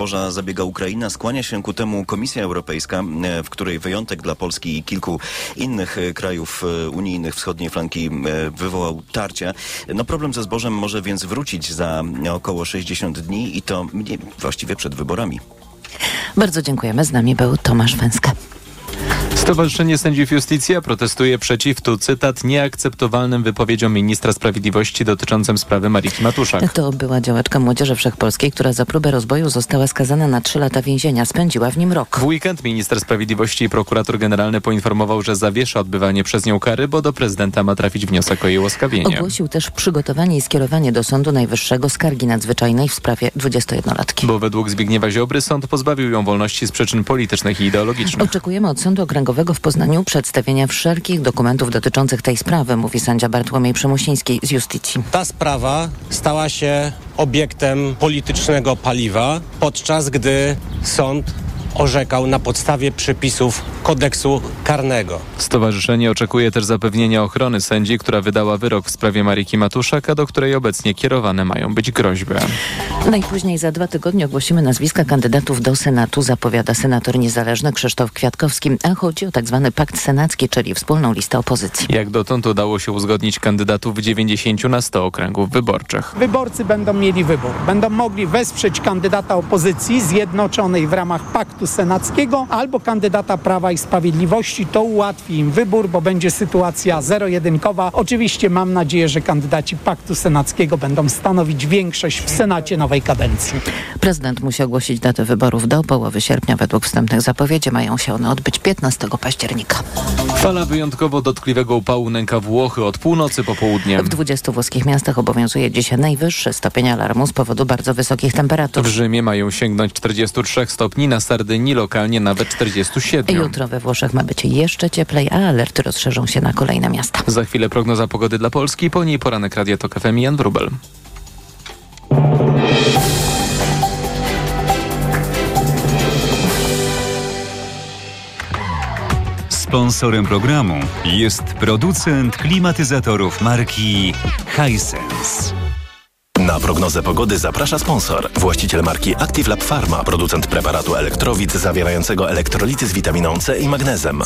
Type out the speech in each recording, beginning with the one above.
Boża zabiega Ukraina, skłania się ku temu Komisja Europejska, e, w której wyjątek dla Polski i kilku innych e, krajów e, unijnych wschodniej flanki wywołał tarcia. No problem ze zbożem może więc wrócić za około 60 dni i to właściwie przed wyborami. Bardzo dziękujemy. Z nami był Tomasz Węska. Stowarzyszenie Sędziów Justicja protestuje przeciw, tu cytat, nieakceptowalnym wypowiedziom ministra sprawiedliwości dotyczącym sprawy Mariki Matuszak. To była działaczka Młodzieży Wszechpolskiej, która za próbę rozboju została skazana na trzy lata więzienia. Spędziła w nim rok. W weekend minister sprawiedliwości i prokurator generalny poinformował, że zawiesza odbywanie przez nią kary, bo do prezydenta ma trafić wniosek o jej łaskawienie. Ogłosił też przygotowanie i skierowanie do Sądu Najwyższego skargi nadzwyczajnej w sprawie 21-latki. Bo według Zbigniewa Ziobry sąd pozbawił ją wolności z przyczyn politycznych i ideologicznych. Oczekujemy od Sądu Okręgowego w Poznaniu przedstawienia wszelkich dokumentów dotyczących tej sprawy, mówi sędzia Bartłomiej Przemusiński z Justicji. Ta sprawa stała się obiektem politycznego paliwa, podczas gdy sąd orzekał na podstawie przepisów kodeksu karnego. Stowarzyszenie oczekuje też zapewnienia ochrony sędzi, która wydała wyrok w sprawie Mariki Matuszak, a do której obecnie kierowane mają być groźby. Najpóźniej za dwa tygodnie ogłosimy nazwiska kandydatów do Senatu, zapowiada senator niezależny Krzysztof Kwiatkowski, a chodzi o tzw. Tak pakt senacki, czyli wspólną listę opozycji. Jak dotąd udało się uzgodnić kandydatów w 90 na 100 okręgów wyborczych. Wyborcy będą mieli wybór. Będą mogli wesprzeć kandydata opozycji zjednoczonej w ramach paktu senackiego albo kandydata Prawa i Sprawiedliwości. To ułatwi im wybór, bo będzie sytuacja zero-jedynkowa. Oczywiście mam nadzieję, że kandydaci Paktu Senackiego będą stanowić większość w Senacie nowej kadencji. Prezydent musi ogłosić datę wyborów do połowy sierpnia. Według wstępnych zapowiedzi mają się one odbyć 15 października. Fala wyjątkowo dotkliwego upału nęka Włochy od północy po południe. W 20 włoskich miastach obowiązuje dzisiaj najwyższy stopień alarmu z powodu bardzo wysokich temperatur. W Rzymie mają sięgnąć 43 stopni, na Sardynii lokalnie nawet 47. Jutro we Włoszech ma być jeszcze cieplej, a alerty rozszerzą się na kolejne miasta. Za chwilę prognoza pogody dla Polski, po niej poranek Radia Tok FM Jan Wrubel. Sponsorem programu jest producent klimatyzatorów marki Hisense. Na prognozę pogody zaprasza sponsor. Właściciel marki Active Lab Pharma, producent preparatu elektrowid zawierającego elektrolity z witaminą C i magnezem.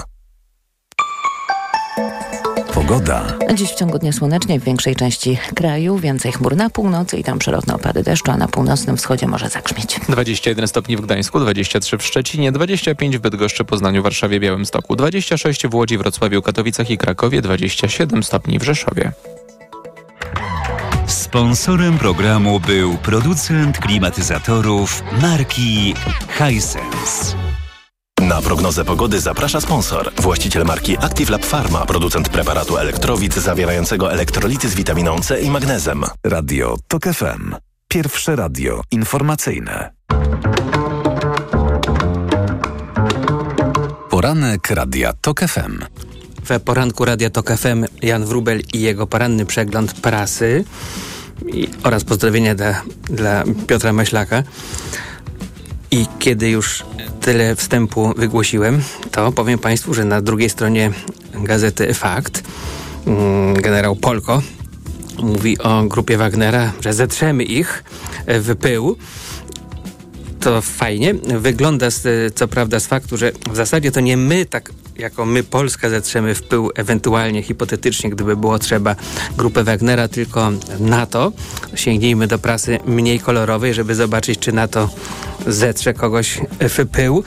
Pogoda. Dziś w ciągu dnia słonecznie w większej części kraju, więcej chmur na północy i tam przelotne opady deszczu, a na północnym wschodzie może zagrzmieć. 21 stopni w Gdańsku, 23 w Szczecinie, 25 w Bydgoszczy, Poznaniu, Warszawie, Białymstoku, 26 w Łodzi, Wrocławiu, Katowicach i Krakowie, 27 stopni w Rzeszowie. Sponsorem programu był producent klimatyzatorów marki Hisense. Na prognozę pogody zaprasza sponsor. Właściciel marki Active Lab Pharma, producent preparatu elektrowid zawierającego elektrolity z witaminą C i magnezem. Radio TOK FM. Pierwsze radio informacyjne. Poranek Radia TOK FM. We poranku Radia TOK FM Jan Wrubel i jego poranny przegląd prasy i, oraz pozdrowienia dla, dla Piotra Maślaka. I kiedy już tyle wstępu wygłosiłem, to powiem Państwu, że na drugiej stronie gazety Fakt mm, generał Polko mówi o grupie Wagnera, że zetrzemy ich w pył. To fajnie. Wygląda z, co prawda z faktu, że w zasadzie to nie my tak jako my Polska zetrzemy w pył ewentualnie hipotetycznie, gdyby było trzeba grupę Wagnera, tylko NATO. Sięgnijmy do prasy mniej kolorowej, żeby zobaczyć, czy NATO zetrze kogoś w pył.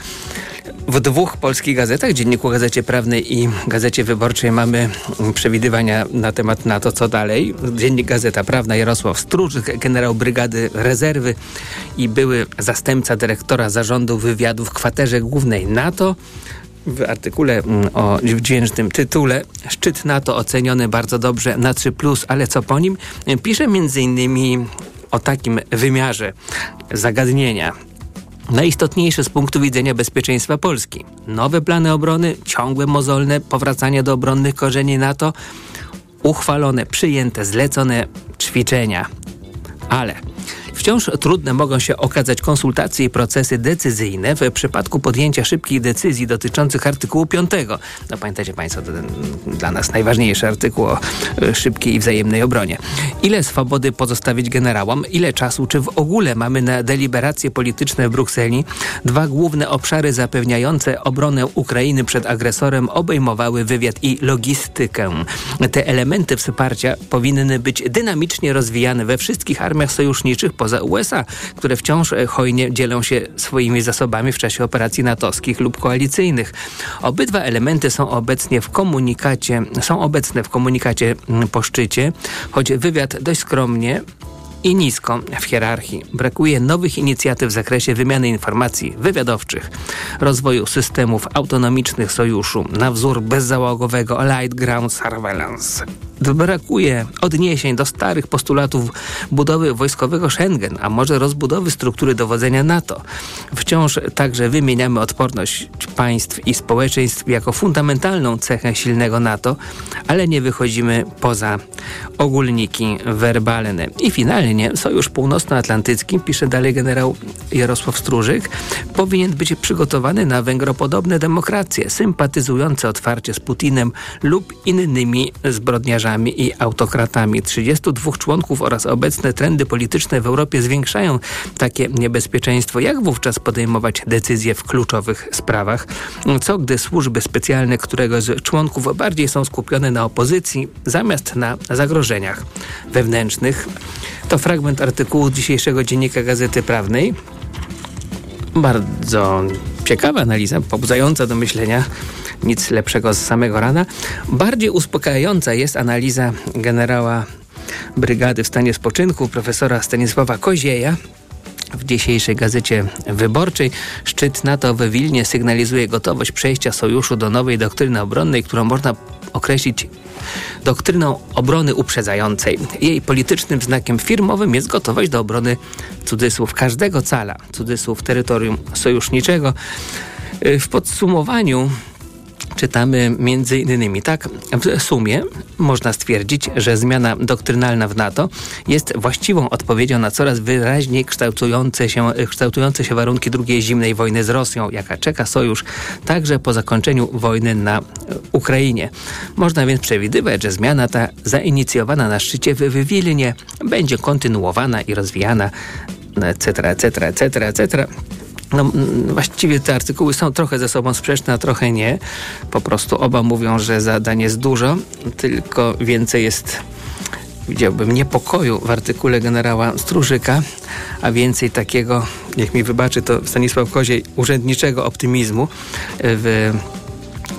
W dwóch polskich gazetach, Dzienniku Gazecie Prawnej i Gazecie Wyborczej mamy przewidywania na temat NATO, co dalej. Dziennik Gazeta Prawna Jarosław Stróż, generał Brygady Rezerwy i były zastępca dyrektora zarządu wywiadu w kwaterze głównej NATO w artykule o wdzięcznym tytule Szczyt NATO oceniony bardzo dobrze na 3+, ale co po nim? Pisze innymi o takim wymiarze zagadnienia najistotniejsze z punktu widzenia bezpieczeństwa Polski. Nowe plany obrony, ciągłe mozolne powracanie do obronnych korzeni NATO, uchwalone, przyjęte, zlecone ćwiczenia. Ale Wciąż trudne mogą się okazać konsultacje i procesy decyzyjne w przypadku podjęcia szybkich decyzji dotyczących artykułu 5. No pamiętacie Państwo, to ten dla nas najważniejszy artykuł o e, szybkiej i wzajemnej obronie. Ile swobody pozostawić generałom? Ile czasu? Czy w ogóle mamy na deliberacje polityczne w Brukseli? Dwa główne obszary zapewniające obronę Ukrainy przed agresorem obejmowały wywiad i logistykę. Te elementy wsparcia powinny być dynamicznie rozwijane we wszystkich armiach sojuszniczych poza USA, które wciąż hojnie dzielą się swoimi zasobami w czasie operacji natowskich lub koalicyjnych. Obydwa elementy są obecnie w komunikacie, są obecne w komunikacie mm, po szczycie, choć wywiad dość skromnie i nisko w hierarchii. Brakuje nowych inicjatyw w zakresie wymiany informacji wywiadowczych, rozwoju systemów autonomicznych sojuszu na wzór bezzałogowego Light Ground Surveillance. Brakuje odniesień do starych postulatów budowy wojskowego Schengen, a może rozbudowy struktury dowodzenia NATO. Wciąż także wymieniamy odporność państw i społeczeństw jako fundamentalną cechę silnego NATO, ale nie wychodzimy poza ogólniki werbalne. I finalnie Sojusz Północnoatlantycki, pisze dalej generał Jarosław Stróżyk, powinien być przygotowany na węgropodobne demokracje, sympatyzujące otwarcie z Putinem lub innymi zbrodniarzami i autokratami. 32 członków oraz obecne trendy polityczne w Europie zwiększają takie niebezpieczeństwo. Jak wówczas podejmować decyzje w kluczowych sprawach? Co gdy służby specjalne któregoś z członków bardziej są skupione na opozycji zamiast na zagrożeniach wewnętrznych? To fragment artykułu dzisiejszego dziennika Gazety Prawnej. Bardzo ciekawa analiza, pobudzająca do myślenia. Nic lepszego z samego rana. Bardziej uspokajająca jest analiza generała brygady w stanie spoczynku, profesora Stanisława Kozieja, w dzisiejszej gazecie wyborczej szczyt NATO w Wilnie sygnalizuje gotowość przejścia sojuszu do nowej doktryny obronnej, którą można określić doktryną obrony uprzedzającej. Jej politycznym znakiem firmowym jest gotowość do obrony cudzysłów każdego cala, cudzysłów terytorium sojuszniczego. W podsumowaniu czytamy między innymi tak. W sumie można stwierdzić, że zmiana doktrynalna w NATO jest właściwą odpowiedzią na coraz wyraźniej kształtujące się, kształtujące się warunki II zimnej wojny z Rosją, jaka czeka sojusz także po zakończeniu wojny na Ukrainie. Można więc przewidywać, że zmiana ta zainicjowana na szczycie w Wilnie będzie kontynuowana i rozwijana etc., etc., etc., etc. No, właściwie te artykuły są trochę ze sobą sprzeczne, a trochę nie. Po prostu oba mówią, że zadań jest dużo, tylko więcej jest widziałbym niepokoju w artykule generała Strużyka, a więcej takiego, jak mi wybaczy to Stanisław Koziej, urzędniczego optymizmu w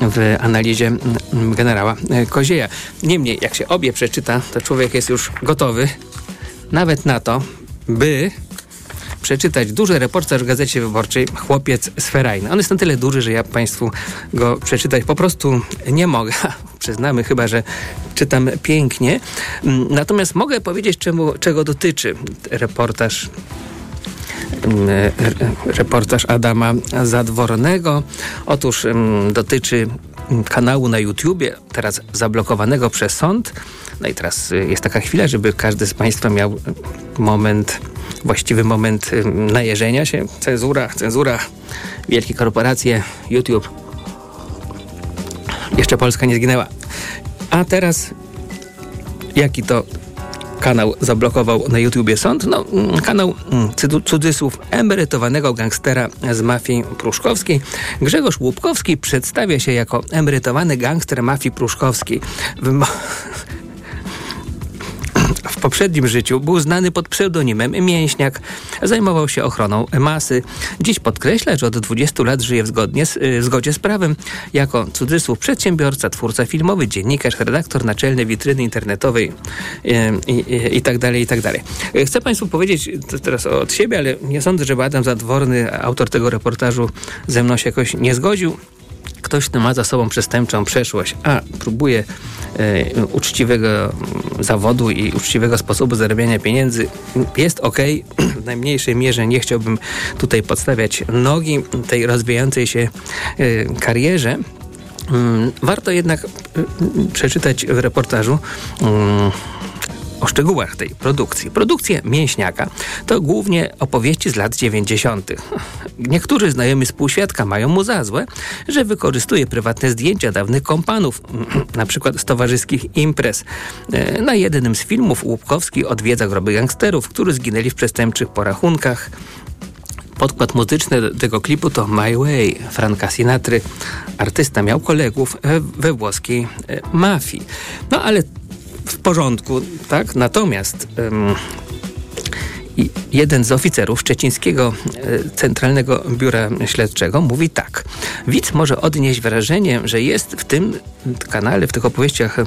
w analizie generała Kozieja. Niemniej, jak się obie przeczyta, to człowiek jest już gotowy nawet na to, by przeczytać duży reportaż w Gazecie Wyborczej Chłopiec z Ferajny. On jest na tyle duży, że ja Państwu go przeczytać po prostu nie mogę. Przyznamy chyba, że czytam pięknie. Mm, natomiast mogę powiedzieć, czemu, czego dotyczy reportaż mm, reportaż Adama Zadwornego. Otóż mm, dotyczy kanału na YouTubie, teraz zablokowanego przez sąd. No i teraz y, jest taka chwila, żeby każdy z Państwa miał moment właściwy moment najeżenia się. Cenzura, cenzura, wielkie korporacje, YouTube. Jeszcze Polska nie zginęła. A teraz jaki to kanał zablokował na YouTubie sąd? No, mm, kanał mm, cudzysłów emerytowanego gangstera z mafii pruszkowskiej. Grzegorz Łupkowski przedstawia się jako emerytowany gangster mafii pruszkowskiej. w poprzednim życiu był znany pod pseudonimem Mięśniak. Zajmował się ochroną masy. Dziś podkreśla, że od 20 lat żyje w, zgodnie z, y, w zgodzie z prawem. Jako cudzysłów przedsiębiorca, twórca filmowy, dziennikarz, redaktor naczelny witryny internetowej i, i, i tak dalej, i tak dalej. Chcę Państwu powiedzieć teraz od siebie, ale nie sądzę, żeby Adam Zadworny, autor tego reportażu, ze mną się jakoś nie zgodził ktoś, kto ma za sobą przestępczą przeszłość, a próbuje e, uczciwego zawodu i uczciwego sposobu zarabiania pieniędzy, jest ok. W najmniejszej mierze nie chciałbym tutaj podstawiać nogi tej rozwijającej się e, karierze. Mm, warto jednak e, przeczytać w reportażu mm, o szczegółach tej produkcji. Produkcja Mięśniaka to głównie opowieści z lat 90. Niektórzy znajomi współświadka mają mu za złe, że wykorzystuje prywatne zdjęcia dawnych kompanów, na przykład z towarzyskich imprez. E, na jednym z filmów Łupkowski odwiedza groby gangsterów, którzy zginęli w przestępczych porachunkach. Podkład muzyczny tego klipu to My Way Franka Sinatry. Artysta miał kolegów we włoskiej e, mafii. No ale w porządku, tak? Natomiast jeden z oficerów Szczecińskiego e, Centralnego Biura Śledczego mówi tak. Widz może odnieść wrażenie, że jest w tym kanale, w tych opowieściach,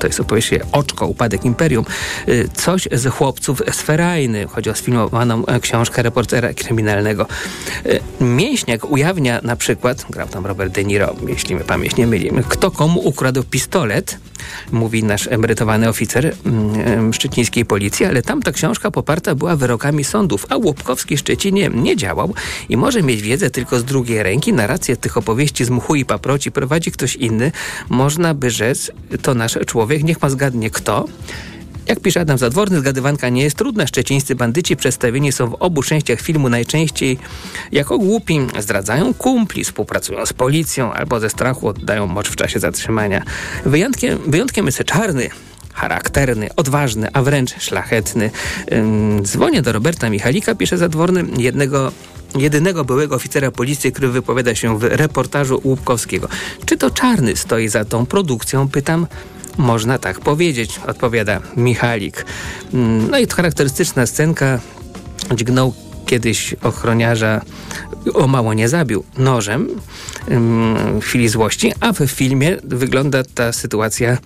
to jest opowieść Oczko, Upadek Imperium, e, coś z chłopców z Ferajny. Chodzi o sfilmowaną e, książkę reportera kryminalnego. Mięśniak ujawnia na przykład, grał tam Robert De Niro, jeśli mnie pamięć nie myli, kto komu ukradł pistolet, mówi nasz emerytowany oficer mm, szczecińskiej policji, ale tam ta książka poparta była wyrokami sądów, a Łupkowski Szczecinie nie działał i może mieć wiedzę tylko z drugiej ręki. Narrację tych opowieści z mchu i paproci prowadzi ktoś inny. Można by rzec, to nasz człowiek, niech ma zgadnie kto. Jak pisze Adam Zadworny, zgadywanka nie jest trudna. Szczecińscy bandyci przedstawieni są w obu częściach filmu najczęściej jako głupi. Zdradzają kumpli, współpracują z policją albo ze strachu oddają mocz w czasie zatrzymania. Wyjątkiem, wyjątkiem jest czarny, charakterny, odważny, a wręcz szlachetny. Dzwonię do Roberta Michalika, pisze Zadworny, jednego jedynego byłego oficera policji, który wypowiada się w reportażu Łupkowskiego. Czy to Czarny stoi za tą produkcją? Pytam. Można tak powiedzieć, odpowiada Michalik. No i charakterystyczna scenka. Dźgnął kiedyś ochroniarza o mało nie zabił nożem w chwili złości, a w filmie wygląda ta sytuacja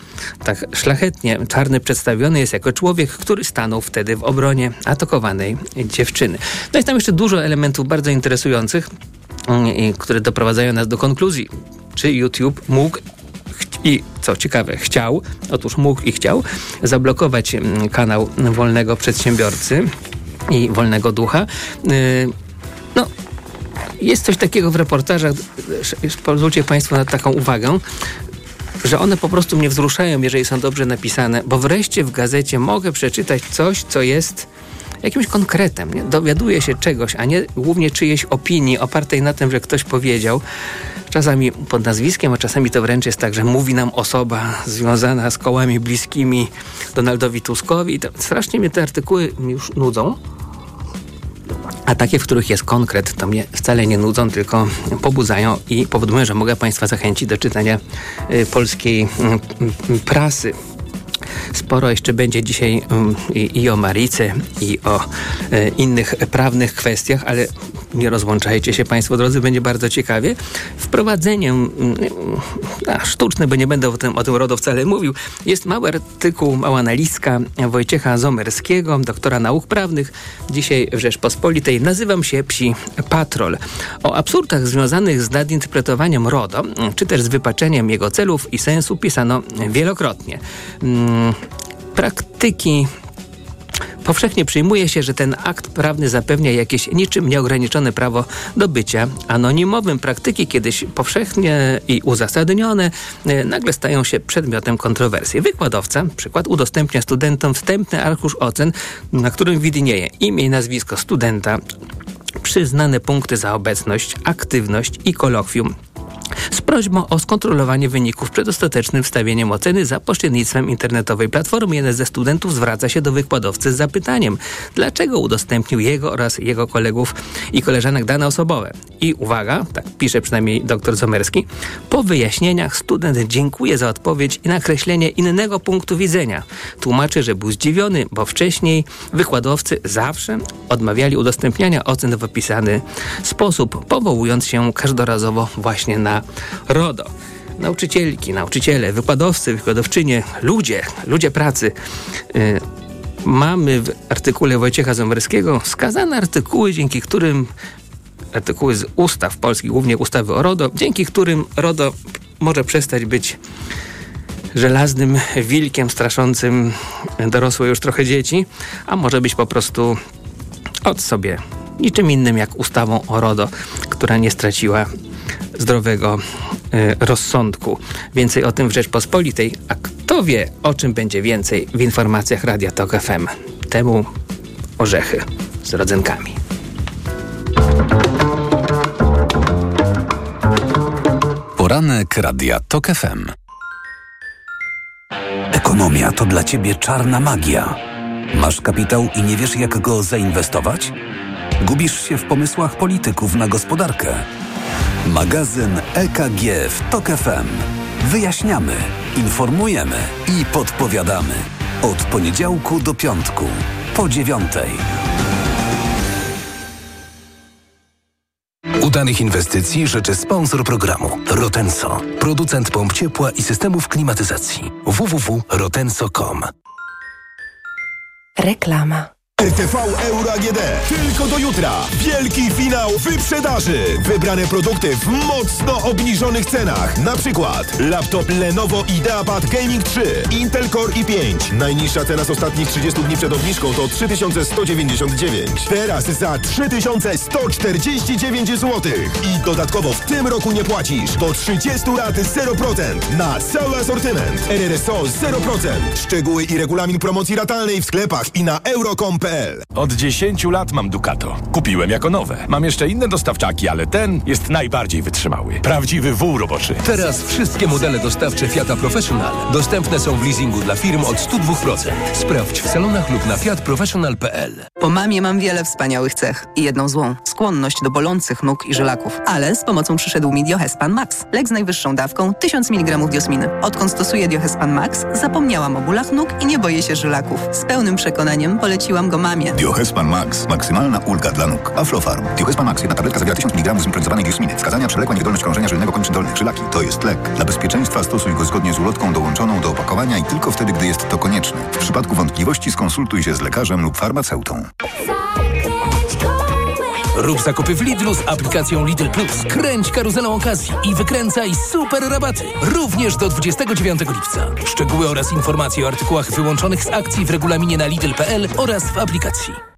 tak szlachetnie. Czarny przedstawiony jest jako człowiek, który stanął wtedy w obronie atakowanej dziewczyny. No jest tam jeszcze dużo elementów bardzo interesujących, które doprowadzają nas do konkluzji, czy YouTube mógł i co ciekawe, chciał, otóż mógł i chciał zablokować kanał wolnego przedsiębiorcy i wolnego ducha. Y, no, jest coś takiego w reportażach, pozwólcie Państwo na taką uwagę, że one po prostu mnie wzruszają, jeżeli są dobrze napisane, bo wreszcie w gazecie mogę przeczytać coś, co jest jakimś konkretem. Nie? Dowiaduję się czegoś, a nie głównie czyjejś opinii opartej na tym, że ktoś powiedział. Czasami pod nazwiskiem, a czasami to wręcz jest tak, że mówi nam osoba związana z kołami bliskimi Donaldowi Tuskowi. To strasznie mnie te artykuły już nudzą. A takie, w których jest konkret, to mnie wcale nie nudzą, tylko pobudzają i powodują, że mogę Państwa zachęcić do czytania y, polskiej mm, prasy. Sporo jeszcze będzie dzisiaj um, i, i, o Marice, i o e, innych prawnych kwestiach, ale nie rozłączajcie się Państwo drodzy, będzie bardzo ciekawie. Wprowadzeniem mm, a, sztuczne, bo nie będę o tym, o tym RODO wcale mówił, jest mały artykuł, mała analizka Wojciecha Zomerskiego, doktora nauk prawnych, dzisiaj w Rzeczpospolitej. Nazywam się Psi Patrol. O absurdach związanych z nadinterpretowaniem RODO, czy też z wypaczeniem jego celów i sensu pisano wielokrotnie. Praktyki Powszechnie przyjmuje się, że ten akt prawny zapewnia jakieś niczym nieograniczone prawo do bycia anonimowym. Praktyki kiedyś powszechnie i uzasadnione e, nagle stają się przedmiotem kontrowersji. Wykładowca, przykład, udostępnia studentom wstępny arkusz ocen, na którym widnieje imię i nazwisko studenta, przyznane punkty za obecność, aktywność i kolokwium z prośbą o skontrolowanie wyników przed ostatecznym wstawieniem oceny za pośrednictwem internetowej platformy. Jeden ze studentów zwraca się do wykładowcy z zapytaniem, dlaczego udostępnił jego oraz jego kolegów i koleżanek dane osobowe. I uwaga, tak pisze przynajmniej dr Zomerski, po wyjaśnieniach student dziękuje za odpowiedź i nakreślenie innego punktu widzenia. Tłumaczy, że był zdziwiony, bo wcześniej wykładowcy zawsze odmawiali udostępniania ocen w opisany sposób, powołując się każdorazowo właśnie na RODO. Nauczycielki, nauczyciele, wykładowcy, wykładowczynie, ludzie, ludzie pracy. Yy, mamy w artykule Wojciecha Zomerskiego wskazane artykuły, dzięki którym artykuły z ustaw polskich, głównie ustawy o RODO, dzięki którym RODO może przestać być żelaznym wilkiem straszącym dorosłe już trochę dzieci, a może być po prostu od sobie niczym innym jak ustawą o RODO, która nie straciła zdrowego y, rozsądku. Więcej o tym w Rzeczpospolitej, a Kto wie, o czym będzie więcej w informacjach Radia Tok FM. Temu orzechy z rodzynkami. Poranek Radia TOK FM. Ekonomia to dla Ciebie czarna magia. Masz kapitał i nie wiesz jak go zainwestować? Gubisz się w pomysłach polityków na gospodarkę. Magazyn EKG w TOK FM. Wyjaśniamy, informujemy i podpowiadamy. Od poniedziałku do piątku, po dziewiątej. Udanych inwestycji życzy sponsor programu Rotenso, producent pomp ciepła i systemów klimatyzacji www.rotenso.com. Reklama. RTV Euro AGD. Tylko do jutra. Wielki finał wyprzedaży. Wybrane produkty w mocno obniżonych cenach. Na przykład laptop Lenovo IdeaPad Gaming 3, Intel Core i5. Najniższa cena z ostatnich 30 dni przed obniżką to 3199. Teraz za 3149 zł. I dodatkowo w tym roku nie płacisz. Do 30 lat 0% na cały asortyment. RRSO 0%. Szczegóły i regulamin promocji ratalnej w sklepach i na euro.com.pl od 10 lat mam Ducato. Kupiłem jako nowe. Mam jeszcze inne dostawczaki, ale ten jest najbardziej wytrzymały. Prawdziwy wół roboczy. Teraz wszystkie modele dostawcze Fiata Professional dostępne są w leasingu dla firm od 102%. Sprawdź w salonach lub na fiatprofessional.pl. Po mamie mam wiele wspaniałych cech i jedną złą. Skłonność do bolących nóg i żylaków. Ale z pomocą przyszedł mi Diohespan Max. Lek z najwyższą dawką 1000 mg diosminy. Odkąd stosuję Diohespan Max, zapomniałam o bólach nóg i nie boję się żylaków. Z pełnym przekonaniem poleciłam go mamie. Diohespan Max. Maksymalna ulga dla nóg. Aflofarm. Diohespan Max. Jedna tabletka zawiera 1000 mg zimpronizowanej diosminy. Wskazania przewlekła niewydolność krążenia żylnego kończyn dolnych. Żylaki. To jest lek. Dla bezpieczeństwa stosuj go zgodnie z ulotką dołączoną do opakowania i tylko wtedy, gdy jest to konieczne. W przypadku wątpliwości skonsultuj się z lekarzem lub farmaceutą. Rób zakupy w Lidlu z aplikacją Lidl Plus. Kręć karuzelą okazji i wykręcaj super rabaty. Również do 29 lipca. Szczegóły oraz informacje o artykułach wyłączonych z akcji w regulaminie na Lidl.pl oraz w aplikacji.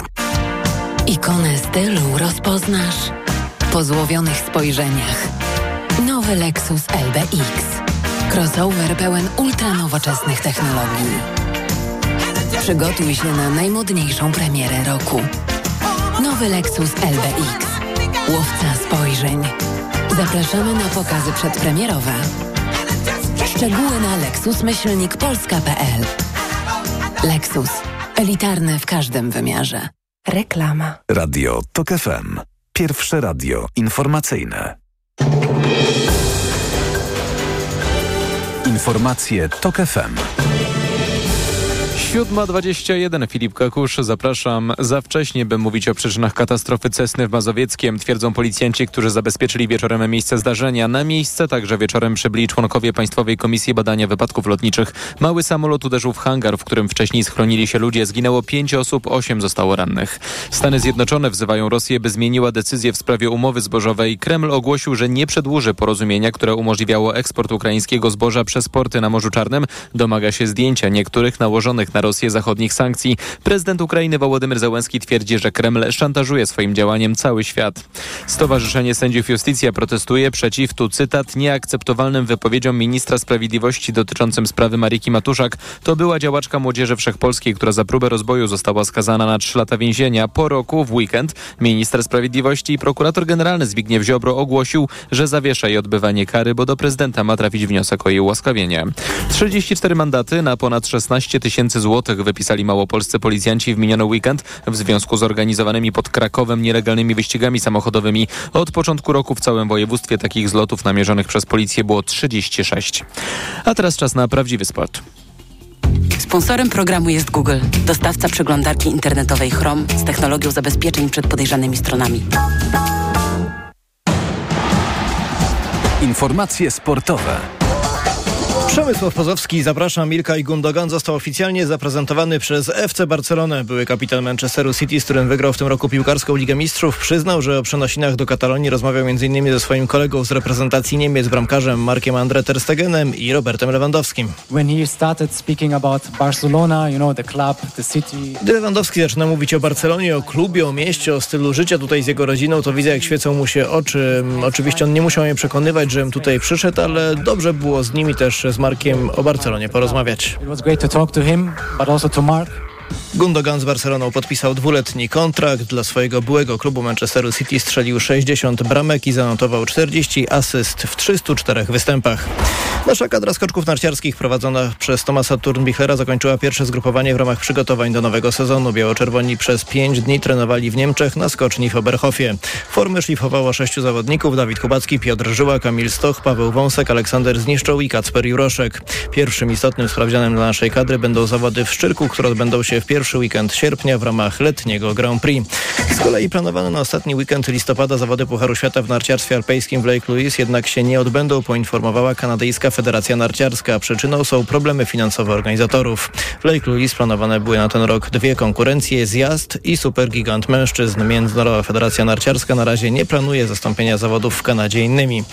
Aflofarm. Ikonę stylu rozpoznasz po złowionych spojrzeniach. Nowy Lexus LBX. Crossover pełen ultranowoczesnych technologii. Przygotuj się na najmodniejszą premierę roku. Nowy Lexus LBX. Łowca spojrzeń. Zapraszamy na pokazy przedpremierowe. Szczegóły na lexusmyślnikpolska.pl Lexus. Elitarny w każdym wymiarze. Reklama. Radio TOK FM. Pierwsze radio informacyjne. Informacje TOK FM. 7.21 Filip Kakusz, zapraszam. Za wcześnie, by mówić o przyczynach katastrofy Cessny w Mazowieckiem, twierdzą policjanci, którzy zabezpieczyli wieczorem miejsce zdarzenia. Na miejsce także wieczorem przybyli członkowie Państwowej Komisji Badania Wypadków Lotniczych. Mały samolot uderzył w hangar, w którym wcześniej schronili się ludzie. Zginęło pięć osób, osiem zostało rannych. Stany Zjednoczone wzywają Rosję, by zmieniła decyzję w sprawie umowy zbożowej. Kreml ogłosił, że nie przedłuży porozumienia, które umożliwiało eksport ukraińskiego zboża przez porty na Morzu Czarnym. Domaga się zdjęcia niektórych nałożonych na Rosję zachodnich sankcji. Prezydent Ukrainy Wołodymyr Zełenski twierdzi, że Kreml szantażuje swoim działaniem cały świat. Stowarzyszenie Sędziów Justicja protestuje przeciw, tu cytat, nieakceptowalnym wypowiedziom ministra sprawiedliwości dotyczącym sprawy Mariki Matuszak. To była działaczka Młodzieży Wszechpolskiej, która za próbę rozboju została skazana na trzy lata więzienia. Po roku, w weekend, minister sprawiedliwości i prokurator generalny Zbigniew Ziobro ogłosił, że zawiesza jej odbywanie kary, bo do prezydenta ma trafić wniosek o jej ułaskawienie. 34 mandaty na ponad 16 tysięcy złotych wypisali małopolscy policjanci w miniony weekend w związku z organizowanymi pod Krakowem nielegalnymi wyścigami samochodowymi. Od początku roku w całym województwie takich zlotów namierzonych przez policję było 36. A teraz czas na prawdziwy sport. Sponsorem programu jest Google, dostawca przeglądarki internetowej Chrome z technologią zabezpieczeń przed podejrzanymi stronami. Informacje sportowe. Przemysław Pozowski, zapraszam. Milka i Gundogan został oficjalnie zaprezentowany przez FC Barcelonę. Były kapitan Manchesteru City, z którym wygrał w tym roku piłkarską Ligę Mistrzów, przyznał, że o przenosinach do Katalonii rozmawiał m.in. ze swoim kolegą z reprezentacji Niemiec, bramkarzem Markiem André Ter Stegenem i Robertem Lewandowskim. Gdy Lewandowski zaczyna mówić o Barcelonie, o klubie, o mieście, o stylu życia tutaj z jego rodziną, to widzę, jak świecą mu się oczy. Oczywiście on nie musiał mnie przekonywać, żebym tutaj przyszedł, ale dobrze było z nimi też z Markiem o Barcelonie porozmawiać. It was great to talk to him, but also to Mark. Gundogan z Barceloną podpisał dwuletni kontrakt. Dla swojego byłego klubu Manchesteru City strzelił 60 bramek i zanotował 40 asyst w 304 występach. Nasza kadra skoczków narciarskich prowadzona przez Tomasa Turnbichlera zakończyła pierwsze zgrupowanie w ramach przygotowań do nowego sezonu. Biało-czerwoni przez 5 dni trenowali w Niemczech na skoczni w Oberhofie. Formy szlifowało sześciu zawodników. Dawid Kubacki, Piotr Żyła, Kamil Stoch, Paweł Wąsek, Aleksander Zniszczą i Kacper Juroszek. Pierwszym istotnym sprawdzianem dla naszej kadry będą zawody w Szczyrku, które odbędą się w pierwszy weekend sierpnia w ramach letniego Grand Prix. Z kolei planowane na ostatni weekend listopada zawody Pucharu Świata w narciarstwie alpejskim w Lake Louise jednak się nie odbędą, poinformowała kanadyjska Federacja Narciarska. Przyczyną są problemy finansowe organizatorów. W Lake Louise planowane były na ten rok dwie konkurencje, zjazd i supergigant mężczyzn. Międzynarodowa Federacja Narciarska na razie nie planuje zastąpienia zawodów w Kanadzie innymi.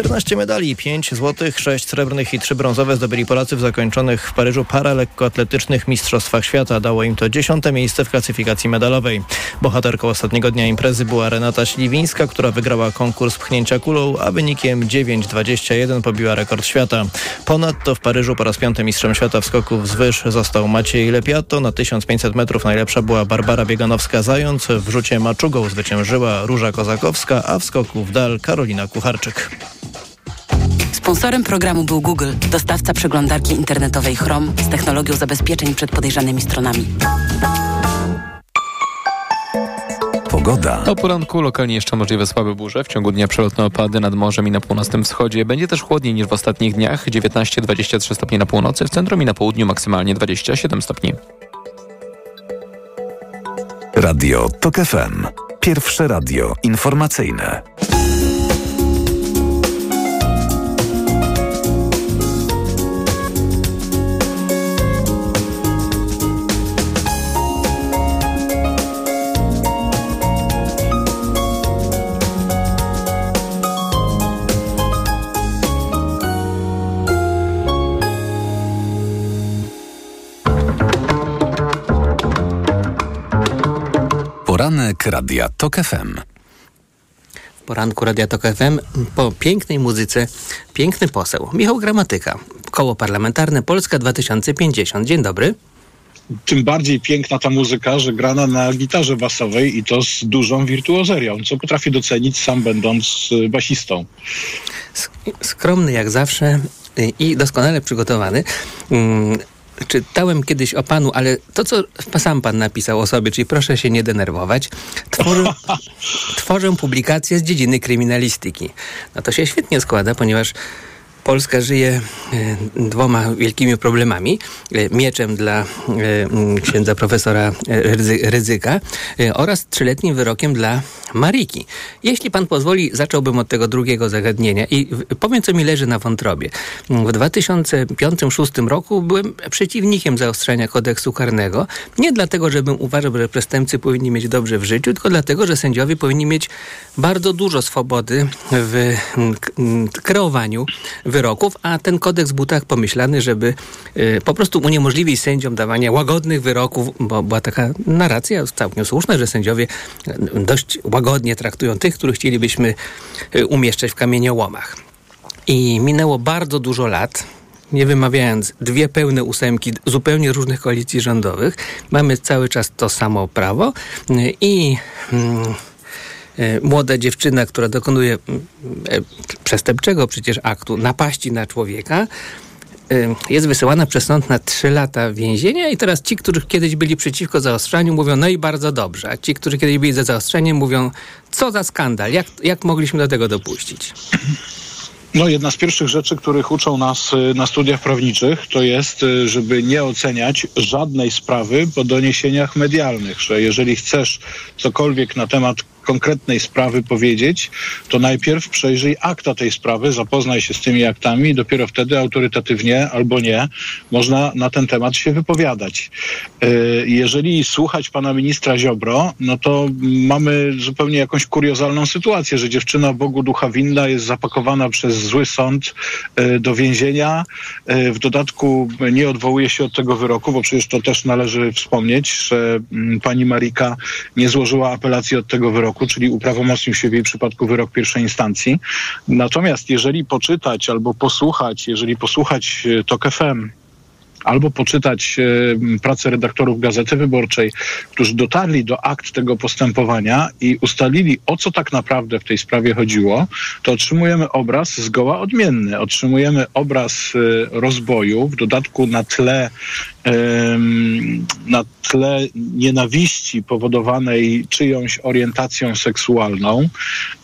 14 medali, 5 złotych, 6 srebrnych i 3 brązowe zdobyli Polacy w zakończonych w Paryżu paralekkoatletycznych Mistrzostwach Świata. Dało im to dziesiąte miejsce w klasyfikacji medalowej. Bohaterką ostatniego dnia imprezy była Renata Śliwińska, która wygrała konkurs pchnięcia kulą, a wynikiem 9,21 pobiła rekord świata. Ponadto w Paryżu po raz piąty mistrzem świata w skoku wzwyż został Maciej Lepiato. Na 1500 metrów najlepsza była Barbara Bieganowska-Zając. W rzucie maczugą zwyciężyła Róża Kozakowska, a w skoku w dal Karolina Kucharczyk. Sponsorem programu był Google, dostawca przeglądarki internetowej Chrome z technologią zabezpieczeń przed podejrzanymi stronami. Pogoda. O poranku lokalnie jeszcze możliwe słabe burze. W ciągu dnia przelotne opady nad morzem i na północnym wschodzie. Będzie też chłodniej niż w ostatnich dniach. 19-23 stopni na północy, w centrum i na południu maksymalnie 27 stopni. Radio TOK FM. Pierwsze radio informacyjne. Poranek Radia TOK FM. W poranku Radia Tok FM po pięknej muzyce piękny poseł. Michał Gramatyka. Koło Parlamentarne Polska 2050. Dzień dobry. tym bardziej piękna ta muzyka, że grana na gitarze basowej i to z dużą wirtuozerią, co potrafię docenić sam będąc y, basistą. Skromny jak zawsze i doskonale przygotowany. Czytałem kiedyś o panu, ale to, co sam pan napisał o sobie, czyli proszę się nie denerwować, tworzę, tworzę publikację z dziedziny kryminalistyki. No to się świetnie składa, ponieważ Polska żyje e, dwoma wielkimi problemami. E, Mieczem dla e, księdza profesora e, oraz trzyletnim wyrokiem dla Mariki. Jeśli pan pozwoli, zacząłbym od tego drugiego zagadnienia i powiem, co mi leży na wątrobie. W 2005-2006 roku byłem przeciwnikiem zaostrzania kodeksu karnego. Nie dlatego, żebym uważał, że przestępcy powinni mieć dobrze w życiu, tylko dlatego, że sędziowie powinni mieć bardzo dużo swobody w kreowaniu wyroków, a ten kodeks tak pomyślany, żeby y, po prostu uniemożliwić sędziom dawanie łagodnych wyroków, bo była taka narracja całkiem słuszna, że sędziowie y, dość łagodnie traktują tych, których chcielibyśmy y, umieszczać w kamieniołomach. I minęło bardzo dużo lat, nie wymawiając dwie pełne ósemki zupełnie różnych koalicji rządowych. Mamy cały czas to samo prawo i mm, młoda dziewczyna, która dokonuje mm, e, przestępczego przecież aktu napaści na człowieka, e, jest wysyłana przez sąd na trzy lata więzienia i teraz ci, którzy kiedyś byli przeciwko zaostrzaniu mówią, no i bardzo dobrze, a ci, którzy kiedyś byli za zaostrzeniem mówią, co za skandal, jak, jak mogliśmy do tego dopuścić? No, jedna z pierwszych rzeczy, których uczą nas y, na studiach prawniczych, to jest, y, żeby nie oceniać żadnej sprawy po doniesieniach medialnych, że jeżeli chcesz cokolwiek na temat konkretnej sprawy powiedzieć, to najpierw przejrzyj akta tej sprawy, zapoznaj się z tymi aktami i dopiero wtedy autorytatywnie albo nie można na ten temat się wypowiadać. E, Jeżeli słuchać pana ministra Ziobro, no to mamy zupełnie jakąś kuriozalną sytuację, że dziewczyna Bogu ducha winna jest zapakowana przez zły sąd e, do więzienia. E, W dodatku nie odwołuje się od tego wyroku, bo przecież to też należy wspomnieć, że mm, pani Marika nie złożyła apelacji od tego wyroku, czyli uprawomocnił się w jej przypadku wyrok pierwszej instancji. Natomiast jeżeli poczytać albo posłuchać, jeżeli posłuchać e, TOK FM, albo poczytać e, pracę redaktorów Gazety Wyborczej, którzy dotarli do akt tego postępowania i ustalili, o co tak naprawdę w tej sprawie chodziło, to otrzymujemy obraz zgoła odmienny. Otrzymujemy obraz e, rozboju, w dodatku na tle na tle nienawiści powodowanej czyjąś orientacją seksualną,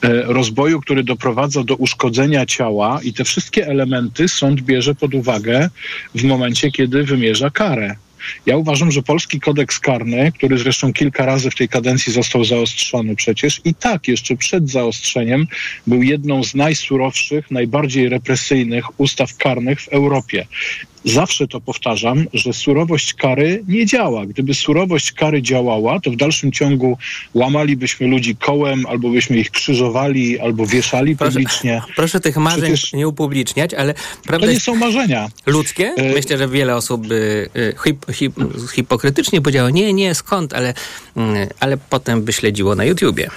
e, rozboju, który doprowadza do uszkodzenia ciała i te wszystkie elementy sąd bierze pod uwagę w momencie, kiedy wymierza karę. Ja uważam, że polski kodeks karny, który zresztą kilka razy w tej kadencji został zaostrzony przecież, i tak jeszcze przed zaostrzeniem był jedną z najsurowszych, najbardziej represyjnych ustaw karnych w Europie. Zawsze to powtarzam, że surowość kary nie działa. Gdyby surowość kary działała, to w dalszym ciągu łamalibyśmy ludzi kołem, albo byśmy ich krzyżowali, albo wieszali publicznie. Proszę tych marzeń Przecież nie upubliczniać, ale prawda to nie są marzenia. ludzkie. E, Myślę, że wiele osób by y, hip, hip, hipokrytycznie powiedziało, nie, nie, skąd, ale, mm, ale potem by śledziło na YouTubie.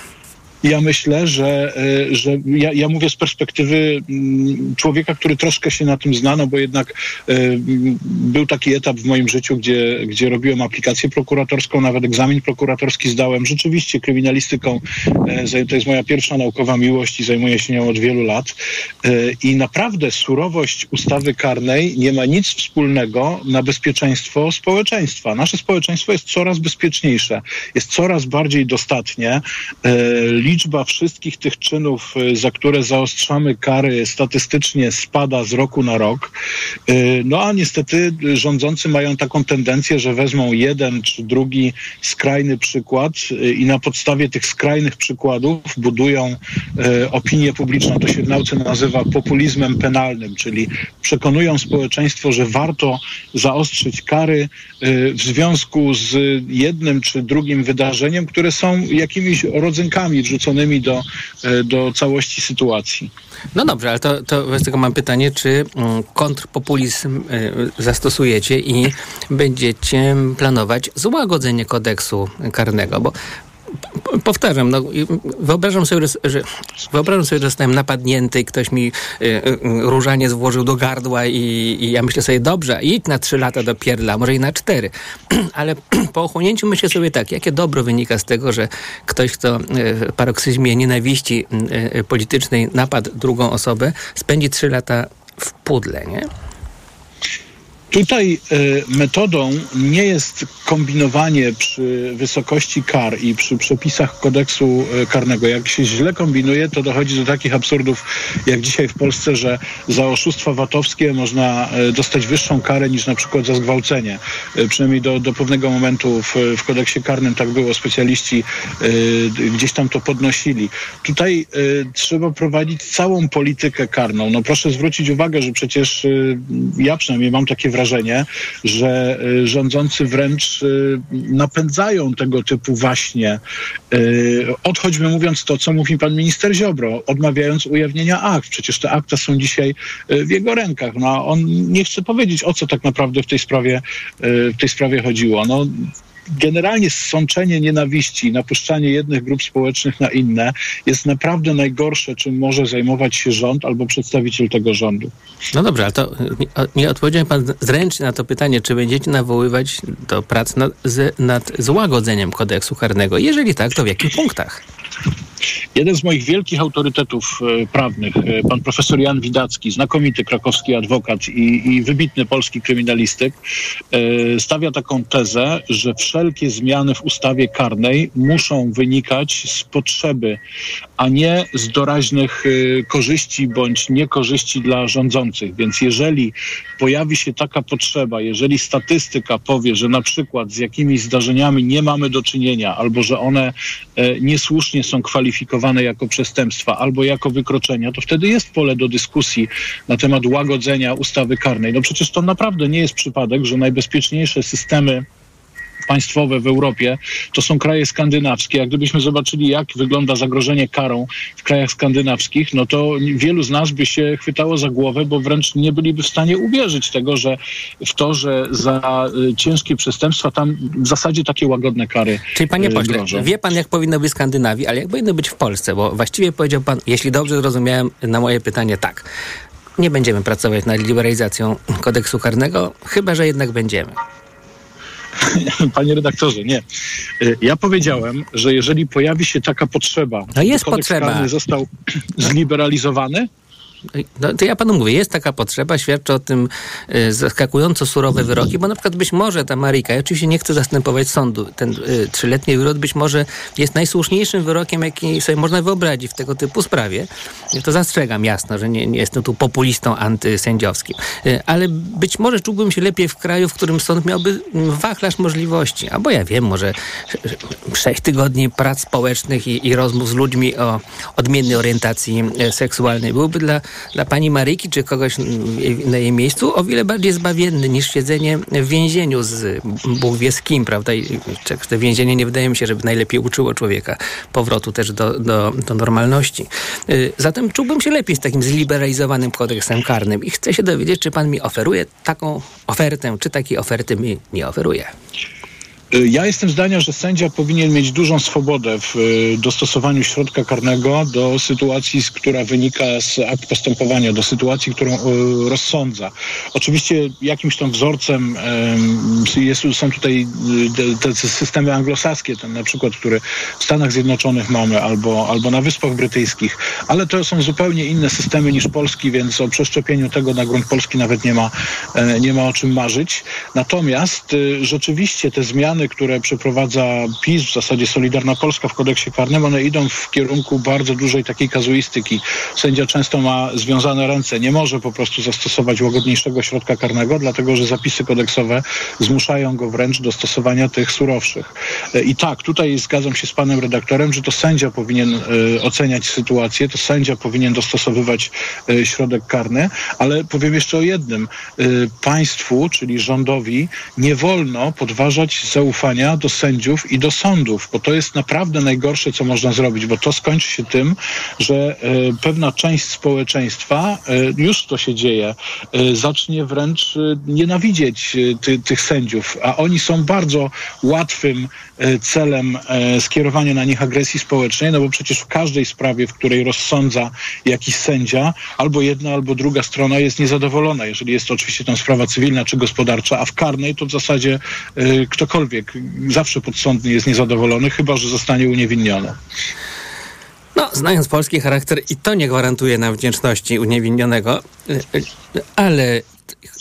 Ja myślę, że, y, że ja, ja mówię z perspektywy mm, człowieka, który troszkę się na tym zna, no bo jednak mm, był taki etap w moim życiu, gdzie, gdzie robiłem aplikację prokuratorską, nawet egzamin prokuratorski zdałem. Rzeczywiście kryminalistyką e, to jest moja pierwsza naukowa miłość i zajmuję się nią od wielu lat. E, I naprawdę surowość ustawy karnej nie ma nic wspólnego na bezpieczeństwo społeczeństwa. Nasze społeczeństwo jest coraz bezpieczniejsze, jest coraz bardziej dostatnie. Liczba wszystkich tych czynów, e, za które zaostrzamy kary, statystycznie spada z roku na rok. E, No a niestety rządzący mają taką tendencję, że wezmą jeden czy drugi skrajny przykład e, i na podstawie tych skrajnych przykładów budują opinię publiczną. To się w nauce nazywa populizmem penalnym, czyli przekonują społeczeństwo, że warto zaostrzyć kary w związku z jednym czy drugim wydarzeniem, które są jakimiś rodzynkami do, e, do całości sytuacji. No dobrze, ale to, to wobec tego mam pytanie, czy mm, kontrpopulizm y, zastosujecie i będziecie planować złagodzenie kodeksu karnego, bo powtarzam, no, wyobrażam sobie, że- wyobrażam sobie, że zostałem napadnięty ktoś mi y, y, różaniec włożył do gardła i, i ja myślę sobie, dobrze, idź na trzy lata do pierdla, może i na cztery. Ale po ochłonięciu myślę sobie tak, jakie dobro wynika z tego, że ktoś, kto y, w paroksyzmie nienawiści y, y, politycznej napadł drugą osobę, spędzi trzy lata w pudle, nie? Tutaj e, metodą nie jest kombinowanie przy wysokości kar i przy przepisach kodeksu e, karnego. Jak się źle kombinuje, to dochodzi do takich absurdów, jak dzisiaj w Polsce, że za oszustwa VAT-owskie można e, dostać wyższą karę niż na przykład za zgwałcenie. Przynajmniej do, do pewnego momentu w, w kodeksie karnym tak było. Specjaliści gdzieś tam to podnosili. Tutaj trzeba prowadzić całą politykę karną. No proszę zwrócić uwagę, że przecież ja przynajmniej mam takie wrażenie, że e, rządzący wręcz e, napędzają tego typu właśnie, e, od choćby mówiąc to, co mówi pan minister Ziobro, odmawiając ujawnienia akt. Przecież te akta są dzisiaj w jego rękach. No, on nie chce powiedzieć, o co tak naprawdę w tej sprawie, w tej sprawie chodziło. No, generalnie sączenie nienawiści, napuszczanie jednych grup społecznych na inne jest naprawdę najgorsze, czym może zajmować się rząd albo przedstawiciel tego rządu. No dobrze, ale to nie, odpowiedział pan zręcznie na to pytanie, czy będziecie nawoływać do prac nad, z, nad złagodzeniem kodeksu karnego. Jeżeli tak, to w jakich punktach? Jeden z moich wielkich autorytetów e, prawnych, e, pan profesor Jan Widacki, znakomity krakowski adwokat i, i wybitny polski kryminalistyk, e, stawia taką tezę, że wszelkie zmiany w ustawie karnej muszą wynikać z potrzeby, a nie z doraźnych korzyści bądź niekorzyści dla rządzących. Więc jeżeli pojawi się taka potrzeba, jeżeli statystyka powie, że na przykład z jakimiś zdarzeniami nie mamy do czynienia, albo że one niesłusznie są kwalifikowane jako przestępstwa, albo jako wykroczenia, to wtedy jest pole do dyskusji na temat łagodzenia ustawy karnej. No przecież to naprawdę nie jest przypadek, że najbezpieczniejsze systemy państwowe w Europie, to są kraje skandynawskie. Jak gdybyśmy zobaczyli, jak wygląda zagrożenie karą w krajach skandynawskich, no to wielu z nas by się chwytało za głowę, bo wręcz nie byliby w stanie uwierzyć tego, że w to, że za y, ciężkie przestępstwa tam w zasadzie takie łagodne kary Czyli panie y, pośle, grożą. wie pan jak powinno być w Skandynawii, ale jak powinno być w Polsce? Bo właściwie powiedział pan, jeśli dobrze zrozumiałem na moje pytanie, tak. Nie będziemy pracować nad liberalizacją kodeksu karnego, chyba że jednak będziemy. Panie redaktorze, nie. Y, Ja powiedziałem, że jeżeli pojawi się taka potrzeba, No jest potrzeba. został zliberalizowany, No, to ja panu mówię, jest taka potrzeba, świadczy o tym y, zaskakująco surowe wyroki, bo na przykład być może ta Marika, ja oczywiście nie chcę zastępować sądu, ten y, trzyletni wyrok być może jest najsłuszniejszym wyrokiem, jaki sobie można wyobrazić w tego typu sprawie. To zastrzegam jasno, że nie, nie jestem tu populistą antysędziowskim. Y, ale być może czułbym się lepiej w kraju, w którym sąd miałby mm, wachlarz możliwości. Albo ja wiem, może sz- sześć tygodni prac społecznych i, i rozmów z ludźmi o odmiennej orientacji e, seksualnej byłby dla, dla pani Maryki czy kogoś na jej miejscu o wiele bardziej zbawienny niż siedzenie w więzieniu z Bóg wie z kim, prawda? I te więzienie nie wydaje mi się, żeby najlepiej uczyło człowieka powrotu też do, do, do normalności. Y, Zatem czułbym się lepiej z takim zliberalizowanym kodeksem karnym i chcę się dowiedzieć, czy pan mi oferuje taką ofertę, czy takiej oferty mi nie oferuje. Y, Ja jestem zdania, że sędzia powinien mieć dużą swobodę w y, dostosowaniu środka karnego do sytuacji, która wynika z akt postępowania, do sytuacji, którą y, rozsądza. Oczywiście jakimś tam wzorcem em, jest, są tutaj te, te systemy anglosaskie, ten na przykład, który w Stanach Zjednoczonych mamy albo, albo na Wyspach Brytyjskich, ale to są zupełnie inne systemy niż polski, więc o przeszczepieniu tego na grunt polski nawet nie ma, e, nie ma o czym marzyć. Natomiast rzeczywiście te zmiany, które przeprowadza PiS, w zasadzie Solidarna Polska w kodeksie karnym, one idą w kierunku bardzo dużej takiej kazuistyki. Sędzia często ma związane ręce, nie może po prostu zastosować łagodniejszego środka karnego, dlatego że zapisy kodeksowe zmuszają go wręcz do stosowania tych surowszych. E, I tak, tutaj zgadzam się z panem redaktorem, że to sędzia powinien e, oceniać sytuację, to sędzia powinien dostosowywać e, środek karny, ale powiem jeszcze o jednym. Państwu, czyli rządowi, nie wolno podważać zaufania do sędziów i do sądów, bo to jest naprawdę najgorsze, co można zrobić, bo to skończy się tym, że e, pewna część społeczeństwa, e, już to się dzieje, e, zacznie wręcz nienawidzieć ty, tych sędziów, a oni są bardzo łatwym celem e, skierowania na nich agresji społecznej, no bo przecież w każdej sprawie, w której rozsądza jakiś sędzia, albo jedna, albo druga strona jest niezadowolona, jeżeli jest to oczywiście tam sprawa cywilna czy gospodarcza, a w karnej to w zasadzie e, ktokolwiek, zawsze podsądny jest niezadowolony, chyba że zostanie uniewinniony. No, znając polski charakter, i to nie gwarantuje nam wdzięczności uniewinionego, y, y, ale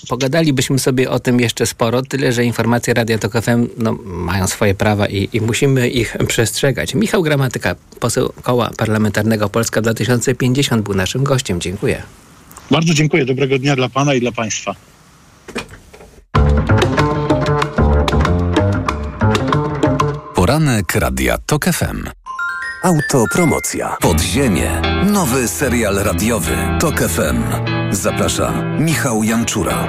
pogadalibyśmy sobie o tym jeszcze sporo, tyle że informacje Radia Tok FM no, mają swoje prawa i, i musimy ich przestrzegać. Michał Gramatyka, poseł Koła Parlamentarnego Polska 2050 był naszym gościem. Dziękuję. Bardzo dziękuję, dobrego dnia dla pana i dla państwa. Poranek Radia TOK FM. Autopromocja. Podziemie. Nowy serial radiowy. TOK FM. Zaprasza Michał Janczura.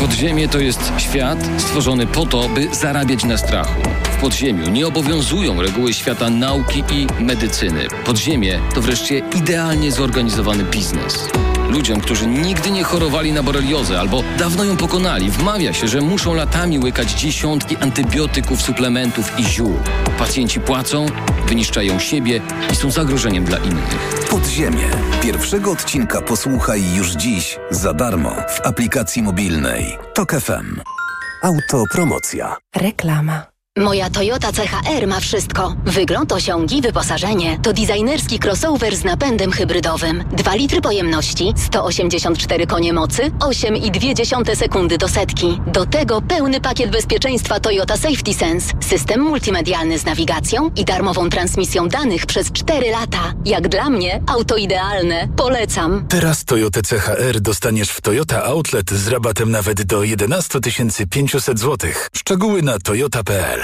Podziemie to jest świat stworzony po to, by zarabiać na strachu. W podziemiu nie obowiązują reguły świata nauki i medycyny. Podziemie to wreszcie idealnie zorganizowany biznes. Ludziom, którzy nigdy nie chorowali na boreliozę albo dawno ją pokonali, wmawia się, że muszą latami łykać dziesiątki antybiotyków, suplementów i ziół. Pacjenci płacą, wyniszczają siebie i są zagrożeniem dla innych. Podziemie. Pierwszego odcinka posłuchaj już dziś za darmo w aplikacji mobilnej. TOK FM. Autopromocja. Reklama. Moja Toyota CHR ma wszystko. Wygląd, osiągi, wyposażenie. To designerski crossover z napędem hybrydowym. 2 litry pojemności, 184 konie mocy, 8,2 sekundy do setki. Do tego pełny pakiet bezpieczeństwa Toyota Safety Sense. System multimedialny z nawigacją i darmową transmisją danych przez 4 lata. Jak dla mnie, auto idealne. Polecam. Teraz Toyota CHR dostaniesz w Toyota Outlet z rabatem nawet do 11 500 zł. Szczegóły na toyota.pl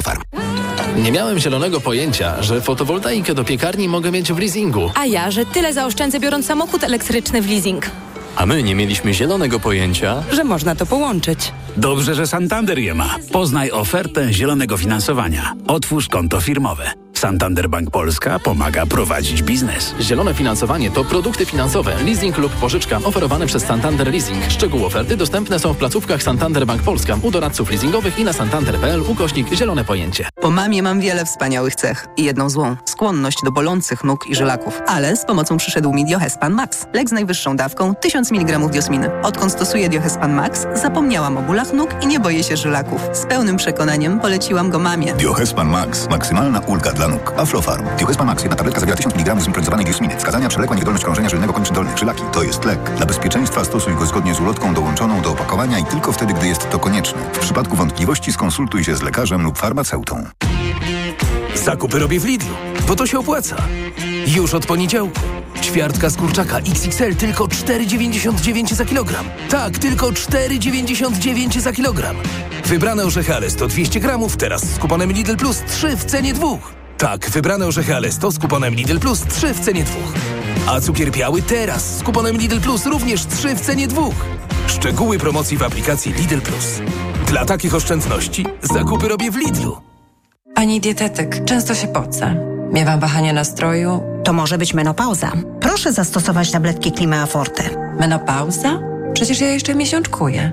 Aflofarm. Nie miałem zielonego pojęcia, że fotowoltaikę do piekarni mogę mieć w leasingu. A ja, że tyle zaoszczędzę biorąc samochód elektryczny w leasing. A my nie mieliśmy zielonego pojęcia, Że można to połączyć. Dobrze, że Santander je ma. Poznaj ofertę zielonego finansowania. Otwórz konto firmowe. Santander Bank Polska pomaga prowadzić biznes. Zielone finansowanie to produkty finansowe, leasing lub pożyczka oferowane przez Santander Leasing. Szczegóły oferty dostępne są w placówkach Santander Bank Polska, u doradców leasingowych i na santander.pl ukośnik zielone pojęcie. Po mamie mam wiele wspaniałych cech i jedną złą. Skłonność do bolących nóg i żylaków. Ale z pomocą przyszedł mi Diohespan Max. Lek z najwyższą dawką 1000 mg diosminy. Odkąd stosuję Diohespan Max, zapomniałam o bólach nóg i nie boję się żylaków. Z pełnym przekonaniem poleciłam go mamie. Diohespan Max. Maksymalna ulga dla Aflofarm. Diohespan Max. Jedna tabletka zawiera 1000 mg zimpronizowanej diosminy. Wskazania przewlekła niewydolność krążenia żylnego kończyn dolnych. Żylaki. To jest lek. Dla bezpieczeństwa stosuj go zgodnie z ulotką dołączoną do opakowania i tylko wtedy, gdy jest to konieczne. W przypadku wątpliwości skonsultuj się z lekarzem lub farmaceutą. Zakupy robię w Lidlu, bo to się opłaca. Już od poniedziałku. Ćwiartka z kurczaka XXL tylko 4,99 za kilogram. Tak, tylko 4,99 za kilogram. Wybrane orzechy Alesto 200 gramów, teraz z kuponem Lidl Plus 3 w cenie dwóch. Tak, wybrane orzechy Alesto z kuponem Lidl Plus 3 w cenie dwóch. A cukier biały teraz z kuponem Lidl Plus również 3 w cenie dwóch. Szczegóły promocji w aplikacji Lidl Plus. Dla takich oszczędności zakupy robię w Lidlu. Pani dietetyk, często się pocę. Miewam wahania nastroju. To może być menopauza. Proszę zastosować tabletki Klimea Forte. Menopauza? Przecież ja jeszcze miesiączkuję.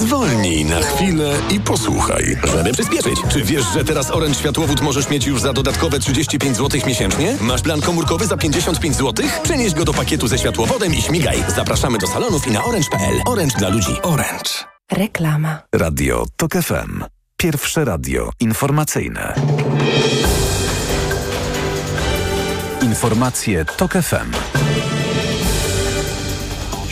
Zwolnij na chwilę i posłuchaj. Żeby przyspieszyć. Czy wiesz, że teraz Orange Światłowód możesz mieć już za dodatkowe 35 zł miesięcznie? Masz plan komórkowy za 55 zł? Przenieś go do pakietu ze światłowodem i śmigaj. Zapraszamy do salonów i na orange.pl. Orange dla ludzi. Orange. Reklama. Radio TOK FM. Pierwsze radio informacyjne. Informacje TOK FM.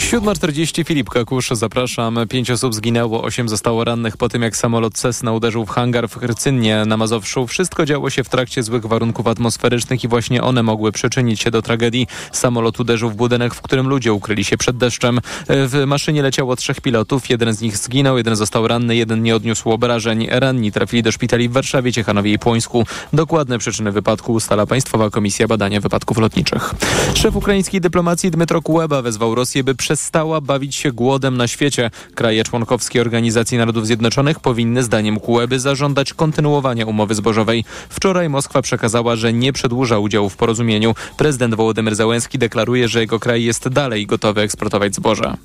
7.40 Filip Kakusz, zapraszam. Pięć osób zginęło, osiem zostało rannych po tym, jak samolot Cessna uderzył w hangar w Hrcynnie na Mazowszu. Wszystko działo się w trakcie złych warunków atmosferycznych i właśnie one mogły przyczynić się do tragedii. Samolot uderzył w budynek, w którym ludzie ukryli się przed deszczem. W maszynie leciało trzech pilotów, jeden z nich zginął, jeden został ranny, jeden nie odniósł obrażeń. Ranni trafili do szpitali w Warszawie, Ciechanowie i Płońsku. Dokładne przyczyny wypadku ustala Państwowa Komisja Badania Wypadków Lotniczych. Szef ukraińskiej dyplomacji Dmytro Kuleba wezwał Rosję, by przestała bawić się głodem na świecie. Kraje członkowskie Organizacji Narodów Zjednoczonych powinny zdaniem Kuleby zażądać kontynuowania umowy zbożowej. Wczoraj Moskwa przekazała, że nie przedłuża udziału w porozumieniu. Prezydent Wołodymyr Załęski deklaruje, że jego kraj jest dalej gotowy eksportować zboże.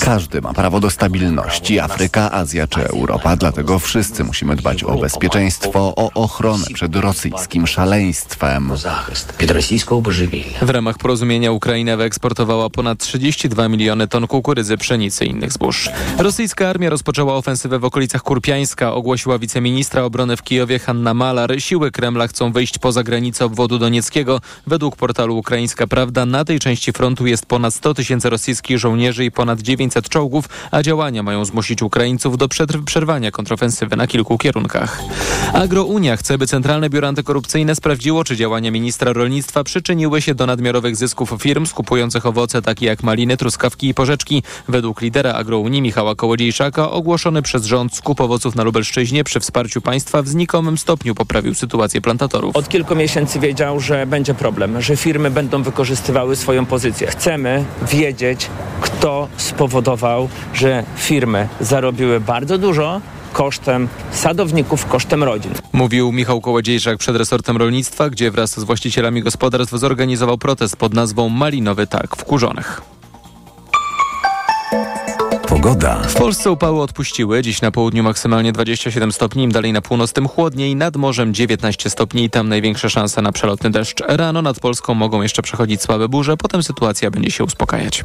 Każdy ma prawo do stabilności, Afryka, Azja czy Europa, dlatego wszyscy musimy dbać o bezpieczeństwo, o ochronę przed rosyjskim szaleństwem. W ramach porozumienia Ukraina wyeksportowała ponad 32 miliony ton kukurydzy, pszenicy i innych zbóż. Rosyjska armia rozpoczęła ofensywę w okolicach Kurpiańska, ogłosiła wiceministra obrony w Kijowie Hanna Malar. Siły Kremla chcą wyjść poza granicę obwodu donieckiego. Według portalu Ukraińska Prawda na tej części frontu jest ponad 100 tysięcy rosyjskich amerykańskich żołnierzy i ponad 900 czołgów, a działania mają zmusić Ukraińców do przerwania kontrofensywy na kilku kierunkach. Agrounia chce, by Centralne Biuro Antykorupcyjne sprawdziło, czy działania ministra rolnictwa przyczyniły się do nadmiarowych zysków firm skupujących owoce takie jak maliny, truskawki i porzeczki. Według lidera Agrounii Michała Kołodziejczaka ogłoszony przez rząd skup owoców na Lubelszczyźnie przy wsparciu państwa w znikomym stopniu poprawił sytuację plantatorów. Od kilku miesięcy wiedział, że będzie problem, że firmy będą wykorzystywały swoją pozycję. Chcemy wiedzieć, kto spowodował, że firmy zarobiły bardzo dużo, kosztem sadowników, kosztem rodzin. Mówił Michał Kołodziejczak przed resortem rolnictwa, gdzie wraz z właścicielami gospodarstw zorganizował protest pod nazwą Malinowy Targ w Kurzonych. Pogoda. W Polsce upały odpuściły. Dziś na południu maksymalnie 27 stopni, im dalej na północ tym chłodniej. Nad morzem 19 stopni i tam największa szansa na przelotny deszcz. Rano nad Polską mogą jeszcze przechodzić słabe burze, potem sytuacja będzie się uspokajać.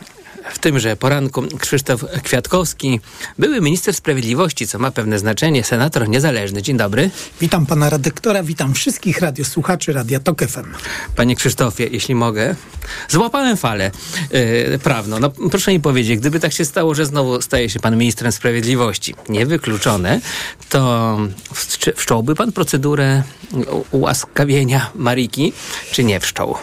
W tymże poranku Krzysztof Kwiatkowski, były minister sprawiedliwości, co ma pewne znaczenie, senator niezależny. Dzień dobry. Witam pana redaktora, witam wszystkich radiosłuchaczy Radia Tok FM. Panie Krzysztofie, jeśli mogę, złapałem falę yy, prawną. No, proszę mi powiedzieć, gdyby tak się stało, że znowu staje się pan ministrem sprawiedliwości, niewykluczone, to wszcząłby pan procedurę ułaskawienia Mariki, czy nie wszczął?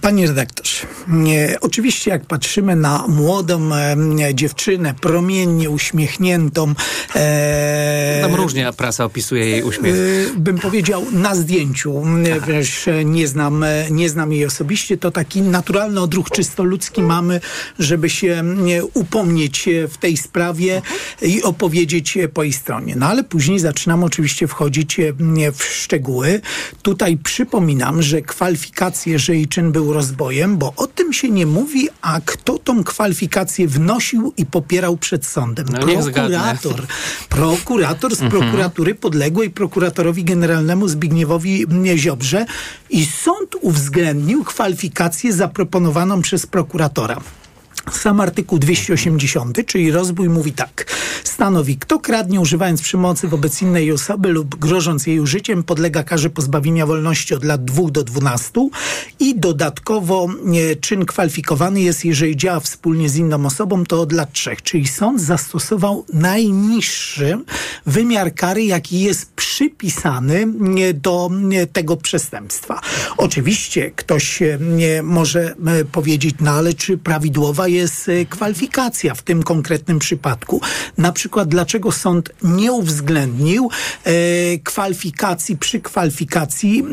Panie redaktorze, nie, oczywiście jak patrzymy na młodą e, dziewczynę, promiennie uśmiechniętą. E, Tam różnie prasa opisuje jej uśmiech. E, bym powiedział na zdjęciu, wiesz, nie znam, nie znam jej osobiście, to taki naturalny odruch czysto ludzki mamy, żeby się upomnieć w tej sprawie i opowiedzieć po jej stronie. No ale później zaczynam oczywiście wchodzić w szczegóły. Tutaj przypominam, że kwalifikacje, że jej czyn był rozbojem, bo o tym się nie mówi, a kto tą kwalifikację wnosił i popierał przed sądem? No, prokurator. Prokurator z mhm. prokuratury podległej prokuratorowi generalnemu Zbigniewowi Ziobrze i sąd uwzględnił kwalifikację zaproponowaną przez prokuratora. Sam artykuł 280, czyli rozbój mówi tak. Stanowi, kto kradnie używając przemocy wobec innej osoby lub grożąc jej użyciem, podlega karze pozbawienia wolności od lat 2 do 12 i dodatkowo e, czyn kwalifikowany jest, jeżeli działa wspólnie z inną osobą, to od lat 3. Czyli sąd zastosował najniższy wymiar kary, jaki jest przypisany e, do e, tego przestępstwa. Oczywiście ktoś nie może powiedzieć, no ale czy prawidłowa jest e, kwalifikacja w tym konkretnym przypadku. Na przykład, dlaczego sąd nie uwzględnił e, kwalifikacji przy kwalifikacji,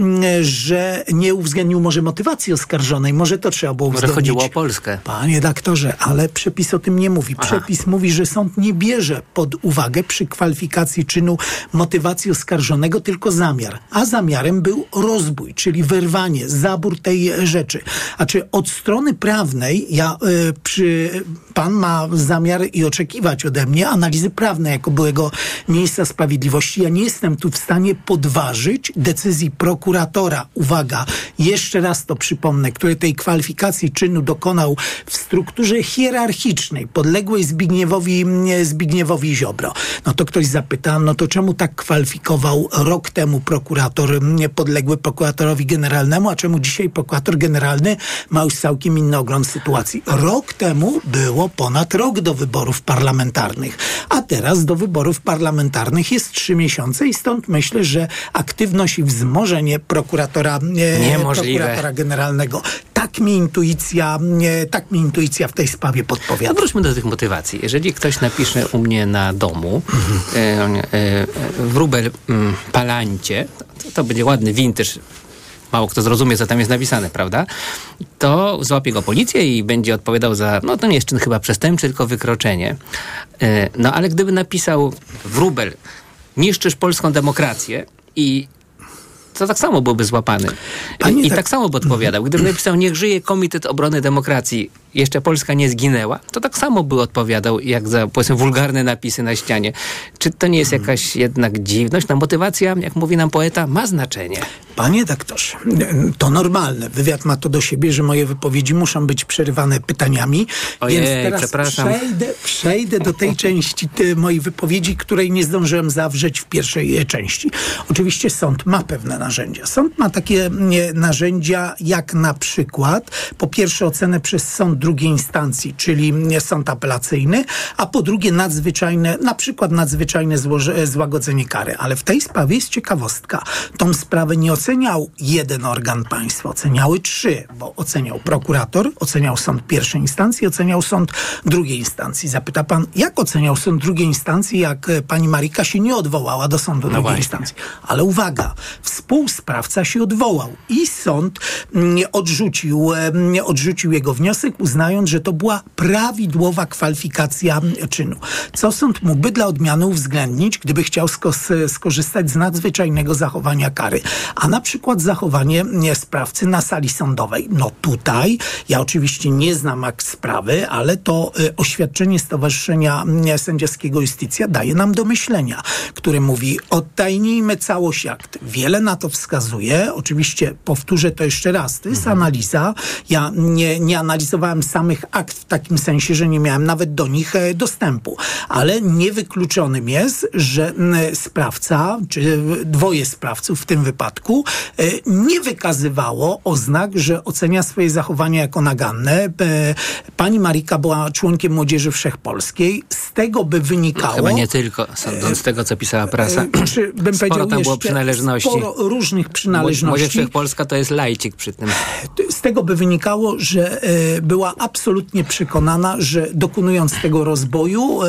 że nie uwzględnił może motywacji oskarżonej. Może to trzeba było uwzględnić. Może chodziło o Polskę. Panie doktorze, ale przepis o tym nie mówi. Przepis Aha. mówi, że sąd nie bierze pod uwagę przy kwalifikacji czynu motywacji oskarżonego, tylko zamiar. A zamiarem był rozbój, czyli wyrwanie, zabór tej rzeczy. A czy od strony prawnej ja y, czy pan ma zamiar i oczekiwać ode mnie analizy prawnej jako byłego ministra sprawiedliwości. Ja nie jestem tu w stanie podważyć decyzji prokuratora. Uwaga, jeszcze raz to przypomnę, który tej kwalifikacji czynu dokonał w strukturze hierarchicznej, podległej Zbigniewowi, Zbigniewowi Ziobro. No to ktoś zapyta, no to czemu tak kwalifikował rok temu prokurator podległy prokuratorowi generalnemu, a czemu dzisiaj prokurator generalny ma już całkiem inny ogląd sytuacji? Rok temu było ponad rok do wyborów parlamentarnych, a teraz do wyborów parlamentarnych jest trzy miesiące i stąd myślę, że aktywność i wzmożenie prokuratora, e, prokuratora generalnego, tak mi intuicja, e, tak mi intuicja w tej sprawie podpowiada. No wróćmy do tych motywacji. Jeżeli ktoś napisze u mnie na domu mhm. e, e, wróbel mm, palancie, to, to będzie ładny vintage mało kto zrozumie, co tam jest napisane, prawda? To złapie go policja i będzie odpowiadał za, no to nie jest czyn chyba przestępczy, tylko wykroczenie. E, no ale gdyby napisał wróbel, niszczysz polską demokrację i to tak samo byłby złapany. Panie I tak- tak samo by odpowiadał. Gdyby napisał, niech żyje Komitet Obrony Demokracji, jeszcze Polska nie zginęła, to tak samo by odpowiadał, jak za, powiedzmy, wulgarne napisy na ścianie. Czy to nie jest jakaś jednak dziwność? Ta motywacja, jak mówi nam poeta, ma znaczenie. Panie doktorze, to normalne. Wywiad ma to do siebie, że moje wypowiedzi muszą być przerywane pytaniami. Ojej, więc teraz przepraszam. Przejdę, przejdę do tej części ty, mojej wypowiedzi, której nie zdążyłem zawrzeć w pierwszej e, części. Oczywiście sąd ma pewne narzędzia. Sąd ma takie mm, narzędzia jak na przykład po pierwsze ocenę przez sąd drugiej instancji, czyli mm, sąd apelacyjny, a po drugie nadzwyczajne, na przykład nadzwyczajne złoże, złagodzenie kary. Ale w tej sprawie jest ciekawostka. Tą sprawę nie oceniał jeden organ państwa, oceniały trzy, bo oceniał prokurator, oceniał sąd pierwszej instancji, oceniał sąd drugiej instancji. Zapyta pan, jak oceniał sąd drugiej instancji, jak e, pani Marika się nie odwołała do sądu drugiej właśnie. instancji? Ale uwaga, współsprawca się odwołał i sąd mm, odrzucił, em, odrzucił jego wniosek, uznając, że to była prawidłowa kwalifikacja mm, czynu. Co sąd mógłby dla odmiany uwzględnić, gdyby chciał skorzystać z nadzwyczajnego zachowania kary, a na przykład zachowanie sprawcy na sali sądowej. No tutaj, ja oczywiście nie znam akt sprawy, ale to y, oświadczenie Stowarzyszenia Sędziowskiego Justicja daje nam do myślenia, które mówi, odtajnijmy całość akt. Wiele na to wskazuje. Oczywiście powtórzę to jeszcze raz. To jest analiza. Ja nie, nie analizowałem samych akt w takim sensie, że nie miałem nawet do nich e, dostępu. Ale niewykluczonym jest, że sprawca, czy dwoje sprawców w tym wypadku, e, nie wykazywało oznak, że ocenia swoje zachowanie jako naganne. E, Pani Marika była członkiem Młodzieży Wszechpolskiej. Z tego by wynikało... Chyba nie tylko, sądząc z tego, co pisała prasa. E, czy bym Sporo powiedział tam było przynależności. Sporo różnych Młodzież przynależności. Wszechpolska to jest lajcik przy tym. Z tego by wynikało, że e, była absolutnie przekonana, że dokonując tego rozboju e,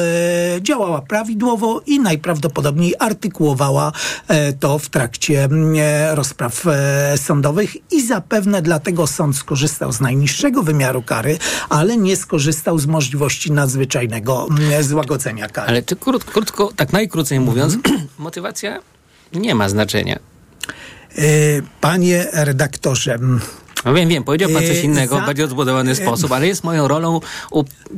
działała prawidłowo i najprawdopodobniej artykułowała e, to w trakcie e, rozpraw e, sądowych i zapewne dlatego sąd skorzystał z najniższego wymiaru kary, ale nie skorzystał z możliwości nadzwyczajnego mm, złagodzenia kary. Ale czy krót, krótko, tak najkrócej mówiąc, Mhm. motywacja nie ma znaczenia. E, Panie redaktorze, mm, No wiem, wiem, powiedział pan coś Yy, innego, za- w bardziej odbudowany sposób, ale jest moją rolą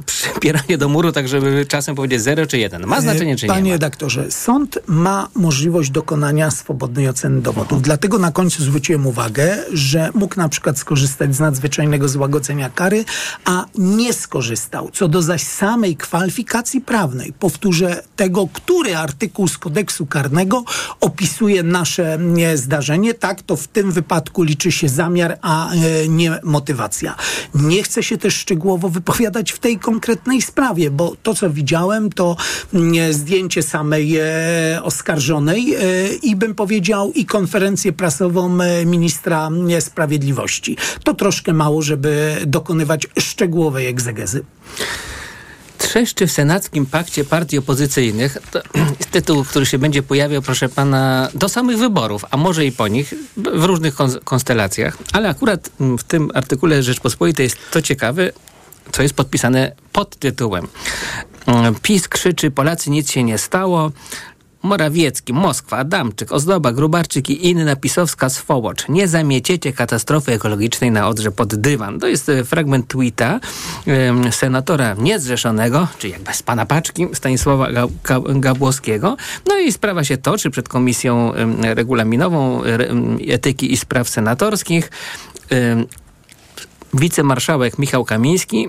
przypieranie do muru, tak żeby czasem powiedzieć 0 czy 1. Ma znaczenie czy Panie nie ma? redaktorze, sąd ma możliwość dokonania swobodnej oceny dowodów. Dlatego na końcu zwróciłem uwagę, że mógł na przykład skorzystać z nadzwyczajnego złagodzenia kary, a nie skorzystał. Co do zaś samej kwalifikacji prawnej, powtórzę tego, który artykuł z kodeksu karnego opisuje nasze nie, zdarzenie, tak to w tym wypadku liczy się zamiar, a e, nie motywacja. Nie chcę się też szczegółowo wypowiadać w tej konkretnej sprawie, bo to, co widziałem, to mm, zdjęcie samej e, oskarżonej e, i bym powiedział i konferencję prasową e, ministra sprawiedliwości. To troszkę mało, żeby dokonywać szczegółowej egzegezy. Trzeszczy w senackim pakcie partii opozycyjnych to tytuł, który się będzie pojawiał, proszę pana, do samych wyborów, a może i po nich, w różnych kon- konstelacjach. Ale akurat mm, w tym artykule Rzeczpospolitej jest to ciekawe, co jest podpisane pod tytułem. Mm, PiS krzyczy, Polacy nic się nie stało. Morawiecki, Moskwa, Adamczyk, Ozdoba, Grubarczyk i inna pisowska swołocz. Nie zamieciecie katastrofy ekologicznej na Odrze pod dywan. To jest e, fragment tweeta em, senatora niezrzeszonego, czyli jakby z pana paczki, Stanisława Ga- Ga- Gabłowskiego. No i sprawa się toczy przed Komisją em, Regulaminową re, em, Etyki i Spraw Senatorskich. Em, Wicemarszałek Michał Kamiński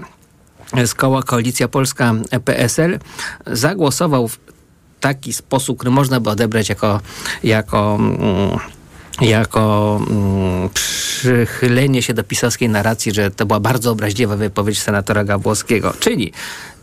z koła Koalicja Polska e, PSL zagłosował taki sposób, który można by odebrać jako, jako, mm, jako mm, przychylenie się do pisowskiej narracji, że to była bardzo obraźliwa wypowiedź senatora Gabłowskiego. Czyli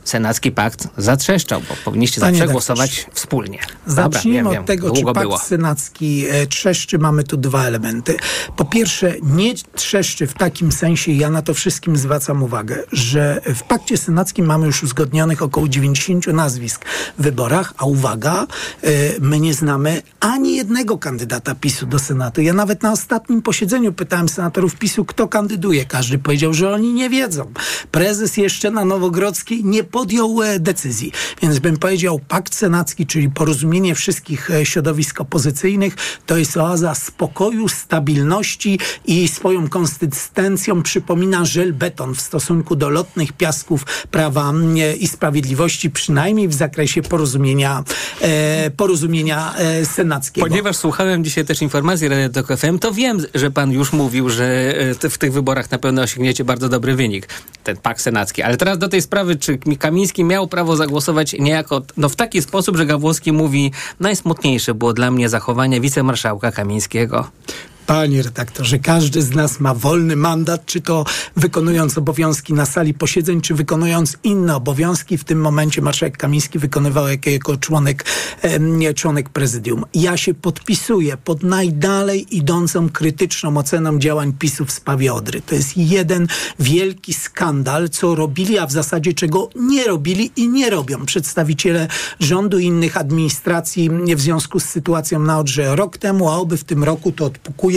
senacki pakt zatrzeszczał, bo powinniście Panie zawsze głosować wspólnie. Zacznijmy Dobra, od wiem, tego, czy pakt było. senacki e, trzeszczy. Mamy tu dwa elementy. Po pierwsze, nie trzeszczy w takim sensie, ja na to wszystkim zwracam uwagę, że w pakcie senackim mamy już uzgodnionych około 90 nazwisk w wyborach, a uwaga, e, my nie znamy ani jednego kandydata PiSu do Senatu. Ja nawet na ostatnim posiedzeniu pytałem senatorów PiSu, kto kandyduje. Każdy powiedział, że oni nie wiedzą. Prezes jeszcze na Nowogrodzkiej nie podjął e, decyzji. Więc bym powiedział, pakt senacki, czyli porozumienie wszystkich e, środowisk opozycyjnych, to jest oaza spokoju, stabilności i swoją konsystencją przypomina żelbeton w stosunku do lotnych piasków prawa mm, i sprawiedliwości, przynajmniej w zakresie porozumienia, e, porozumienia e, senackiego. Ponieważ słuchałem dzisiaj też informacji Radio Tok FM, to wiem, że pan już mówił, że e, w tych wyborach na pewno osiągniecie bardzo dobry wynik, ten pakt senacki. Ale teraz do tej sprawy, czy Kamiński miał prawo zagłosować niejako no, w taki sposób, że Gawłowski mówi, najsmutniejsze było dla mnie zachowanie wicemarszałka Kamińskiego. Panie redaktorze, każdy z nas ma wolny mandat, czy to wykonując obowiązki na sali posiedzeń, czy wykonując inne obowiązki. W tym momencie marszałek Kamiński wykonywał jako członek, nie, członek prezydium. Ja się podpisuję pod najdalej idącą krytyczną oceną działań PiSu w sprawie Odry. To jest jeden wielki skandal, co robili, a w zasadzie czego nie robili i nie robią przedstawiciele rządu i innych administracji w związku z sytuacją na Odrze rok temu, a oby w tym roku to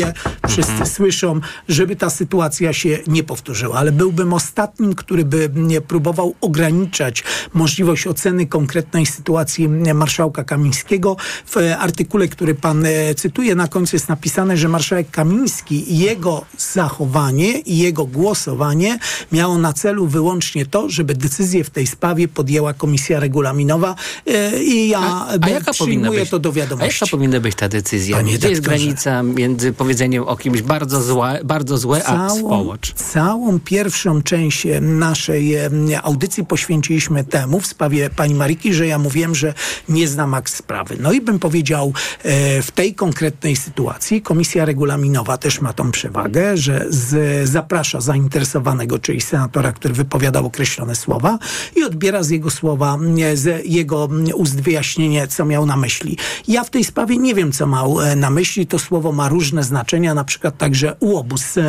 odpukuje wszyscy Mhm. słyszą, żeby ta sytuacja się nie powtórzyła. Ale byłbym ostatnim, który by nie próbował ograniczać możliwość oceny konkretnej sytuacji marszałka Kamińskiego. W artykule, który pan e, cytuje, na końcu jest napisane, że marszałek Kamiński i jego zachowanie i jego głosowanie miało na celu wyłącznie to, żeby decyzję w tej sprawie podjęła komisja regulaminowa e, i ja A, a jaka powinna przyjmuję być, to do a wiadomości. jaka powinna być ta decyzja? Panie Gdzie jest granica między powiedzeniem o kimś bardzo, zła, bardzo złe, a swołocz? całą pierwszą część e, naszej e, audycji poświęciliśmy temu w sprawie pani Mariki, że ja mówiłem, że nie znam akt sprawy. No i bym powiedział, e, w tej konkretnej sytuacji komisja regulaminowa też ma tą przewagę, że z, zaprasza zainteresowanego, czyli senatora, który wypowiadał określone słowa i odbiera z jego słowa, z jego ust wyjaśnienie, co miał na myśli. Ja w tej sprawie nie wiem, co miał na myśli. To słowo ma różne znaczenia, na przykład także uobóz. E,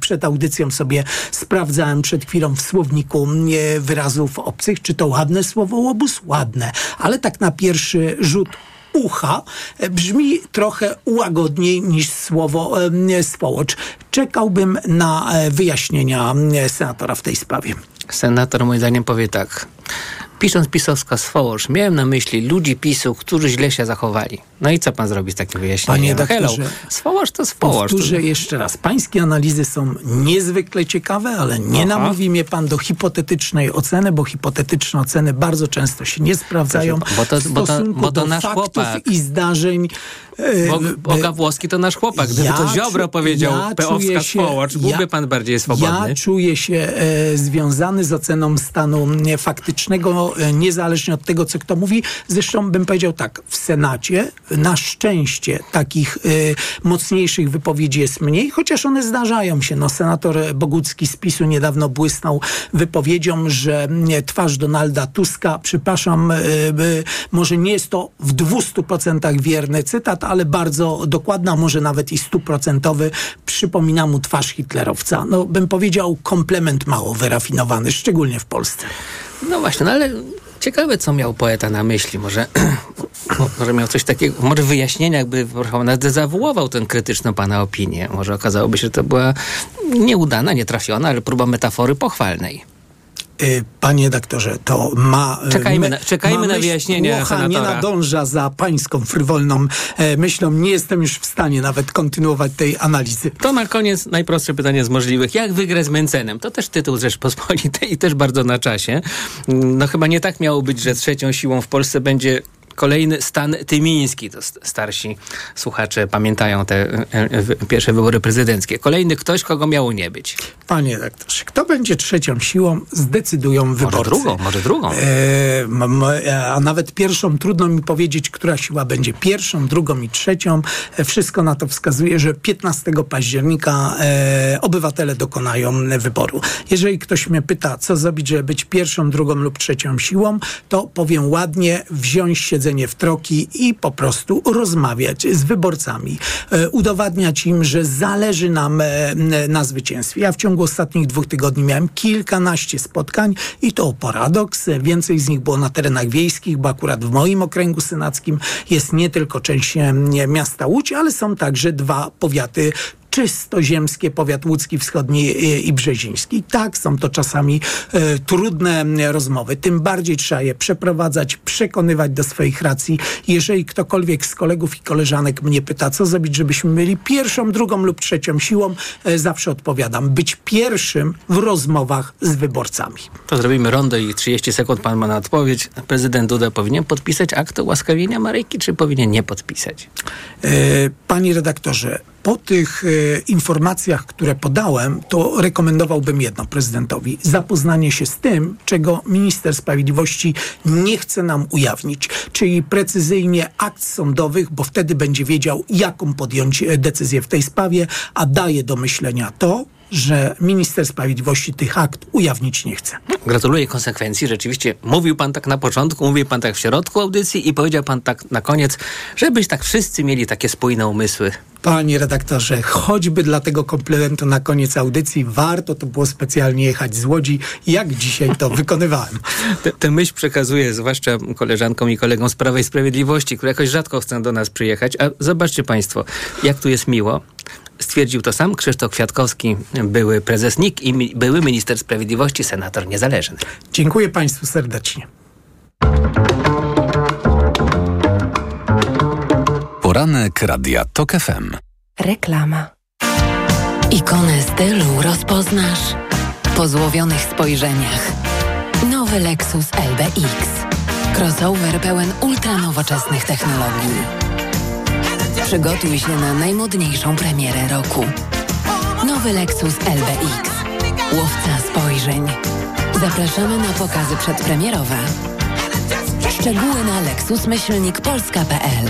Przed audycją sobie sprawdzałem przed chwilą w słowniku e, wyrazów obcych, czy to ładne słowo uobóz? Ładne, ale tak na pierwszy rzut ucha e, brzmi trochę łagodniej niż słowo swołocz. Czekałbym na wyjaśnienia senatora w tej sprawie. Senator moim zdaniem powie tak. Pisząc pisowska swołocz, miałem na myśli ludzi PiSu, którzy źle się zachowali. No i co pan zrobi z takim wyjaśnieniem? Panie Hello, doktorze, swołocz to swołocz. Powtórzę jeszcze raz. Pańskie analizy są niezwykle ciekawe, ale nie Aha. namówi mnie pan do hipotetycznej oceny, bo hipotetyczne oceny bardzo często się nie sprawdzają Bo to- w bo to- stosunku bo to do nasz faktów chłopak. i zdarzeń. E, Bo, e, bo Gawłowski to nasz chłopak. Gdyby ja to Ziobro powiedział ja peowska się- swołocz, byłby ja- pan bardziej swobodny. Ja czuję się e, związany z oceną stanu e, faktycznego, e, niezależnie od tego, co kto mówi. Zresztą bym powiedział tak, w Senacie na szczęście takich e, mocniejszych wypowiedzi jest mniej, chociaż one zdarzają się. No, senator Bogucki z PiSu niedawno błysnął wypowiedzią, że twarz Donalda Tuska, przepraszam, e, może nie jest to w 200% wierny cytat, ale bardzo dokładna, może nawet i stuprocentowy, przypomina mu twarz hitlerowca. No, bym powiedział komplement mało wyrafinowany, szczególnie w Polsce. No właśnie, no ale ciekawe, co miał poeta na myśli. Może, może miał coś takiego, może wyjaśnienia, jakby nawet dezawuował tę krytyczną pana opinię. Może okazałoby się, że to była nieudana, nietrafiona, ale próba metafory pochwalnej. Y, Panie doktorze, to ma. y, Czekajmy my- na- czekajmy na myśl wyjaśnienia płocha nie nadąża za pańską frywolną e, myślą. Nie jestem już w stanie nawet kontynuować tej analizy. To na koniec najprostsze pytanie z możliwych. Jak wygrać z Mencenem? To też tytuł Rzeczpospolitej i też bardzo na czasie. No chyba nie tak miało być, że trzecią siłą w Polsce będzie kolejny stan tymiński. To st- starsi słuchacze pamiętają te e, e, pierwsze wybory prezydenckie. Kolejny ktoś, kogo miało nie być. Panie doktorze, kto będzie trzecią siłą, zdecydują wyborcy. drugą, może drugą. E, e, a nawet pierwszą, trudno mi powiedzieć, która siła będzie pierwszą, drugą i trzecią. Wszystko na to wskazuje, że 15 października e, obywatele dokonają wyboru. Jeżeli ktoś mnie pyta, co zrobić, żeby być pierwszą, drugą lub trzecią siłą, to powiem ładnie, wziąć siedzenie w troki i po prostu rozmawiać z wyborcami. E, udowadniać im, że zależy nam e, na zwycięstwie. Ja w ciągu ostatnich dwóch tygodni miałem kilkanaście spotkań i to paradoks. Więcej z nich było na terenach wiejskich, bo akurat w moim okręgu senackim jest nie tylko część e, miasta Łódź, ale są także dwa powiaty czysto ziemskie, powiat łódzki wschodni i, brzeziński. Tak, są to czasami e, trudne rozmowy. Tym bardziej trzeba je przeprowadzać, przekonywać do swoich racji. Jeżeli ktokolwiek z kolegów i koleżanek mnie pyta, co zrobić, żebyśmy byli pierwszą, drugą lub trzecią siłą, e, zawsze odpowiadam. Być pierwszym w rozmowach z wyborcami. To zrobimy rondo i 30 sekund pan ma na odpowiedź. Prezydent Duda powinien podpisać akt ułaskawienia Maryjki, czy powinien nie podpisać? E, Panie redaktorze, po tych e, informacjach, które podałem, to rekomendowałbym jedno prezydentowi. Zapoznanie się z tym, czego minister sprawiedliwości nie chce nam ujawnić, czyli precyzyjnie akt sądowych, bo wtedy będzie wiedział, jaką podjąć e, decyzję w tej sprawie, a daje do myślenia to, że minister sprawiedliwości tych akt ujawnić nie chce. Gratuluję konsekwencji. Rzeczywiście mówił pan tak na początku, mówił pan tak w środku audycji i powiedział pan tak na koniec, żebyś tak wszyscy mieli takie spójne umysły. Panie redaktorze, choćby dla tego komplementu na koniec audycji warto to było specjalnie jechać z Łodzi, jak dzisiaj to wykonywałem. Tę- myśl przekazuję zwłaszcza koleżankom i kolegom z Prawa i Sprawiedliwości, które jakoś rzadko chcą do nas przyjechać. A zobaczcie państwo, jak tu jest miło. Stwierdził to sam Krzysztof Kwiatkowski, były prezes NIK i mi, były minister sprawiedliwości, senator niezależny. Dziękuję Państwu serdecznie. Poranek Radia TOK FM. Reklama. Ikonę stylu rozpoznasz po złowionych spojrzeniach. Nowy Lexus LBX. Crossover pełen ultranowoczesnych technologii. Przygotuj się na najmodniejszą premierę roku. Nowy Lexus LBX. Łowca spojrzeń. Zapraszamy na pokazy przedpremierowe. Szczegóły na lexusmyślnikpolska.pl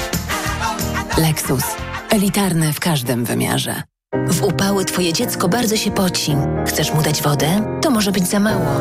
Lexus. Elitarny w każdym wymiarze. W upały twoje dziecko bardzo się poci. Chcesz mu dać wodę? To może być za mało.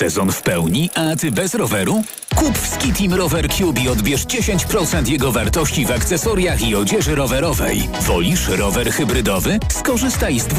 Sezon w pełni, a ty bez roweru? Kup w Skitim Rower Cube i odbierz 10% jego wartości w akcesoriach i odzieży rowerowej. Wolisz rower hybrydowy? Skorzystaj z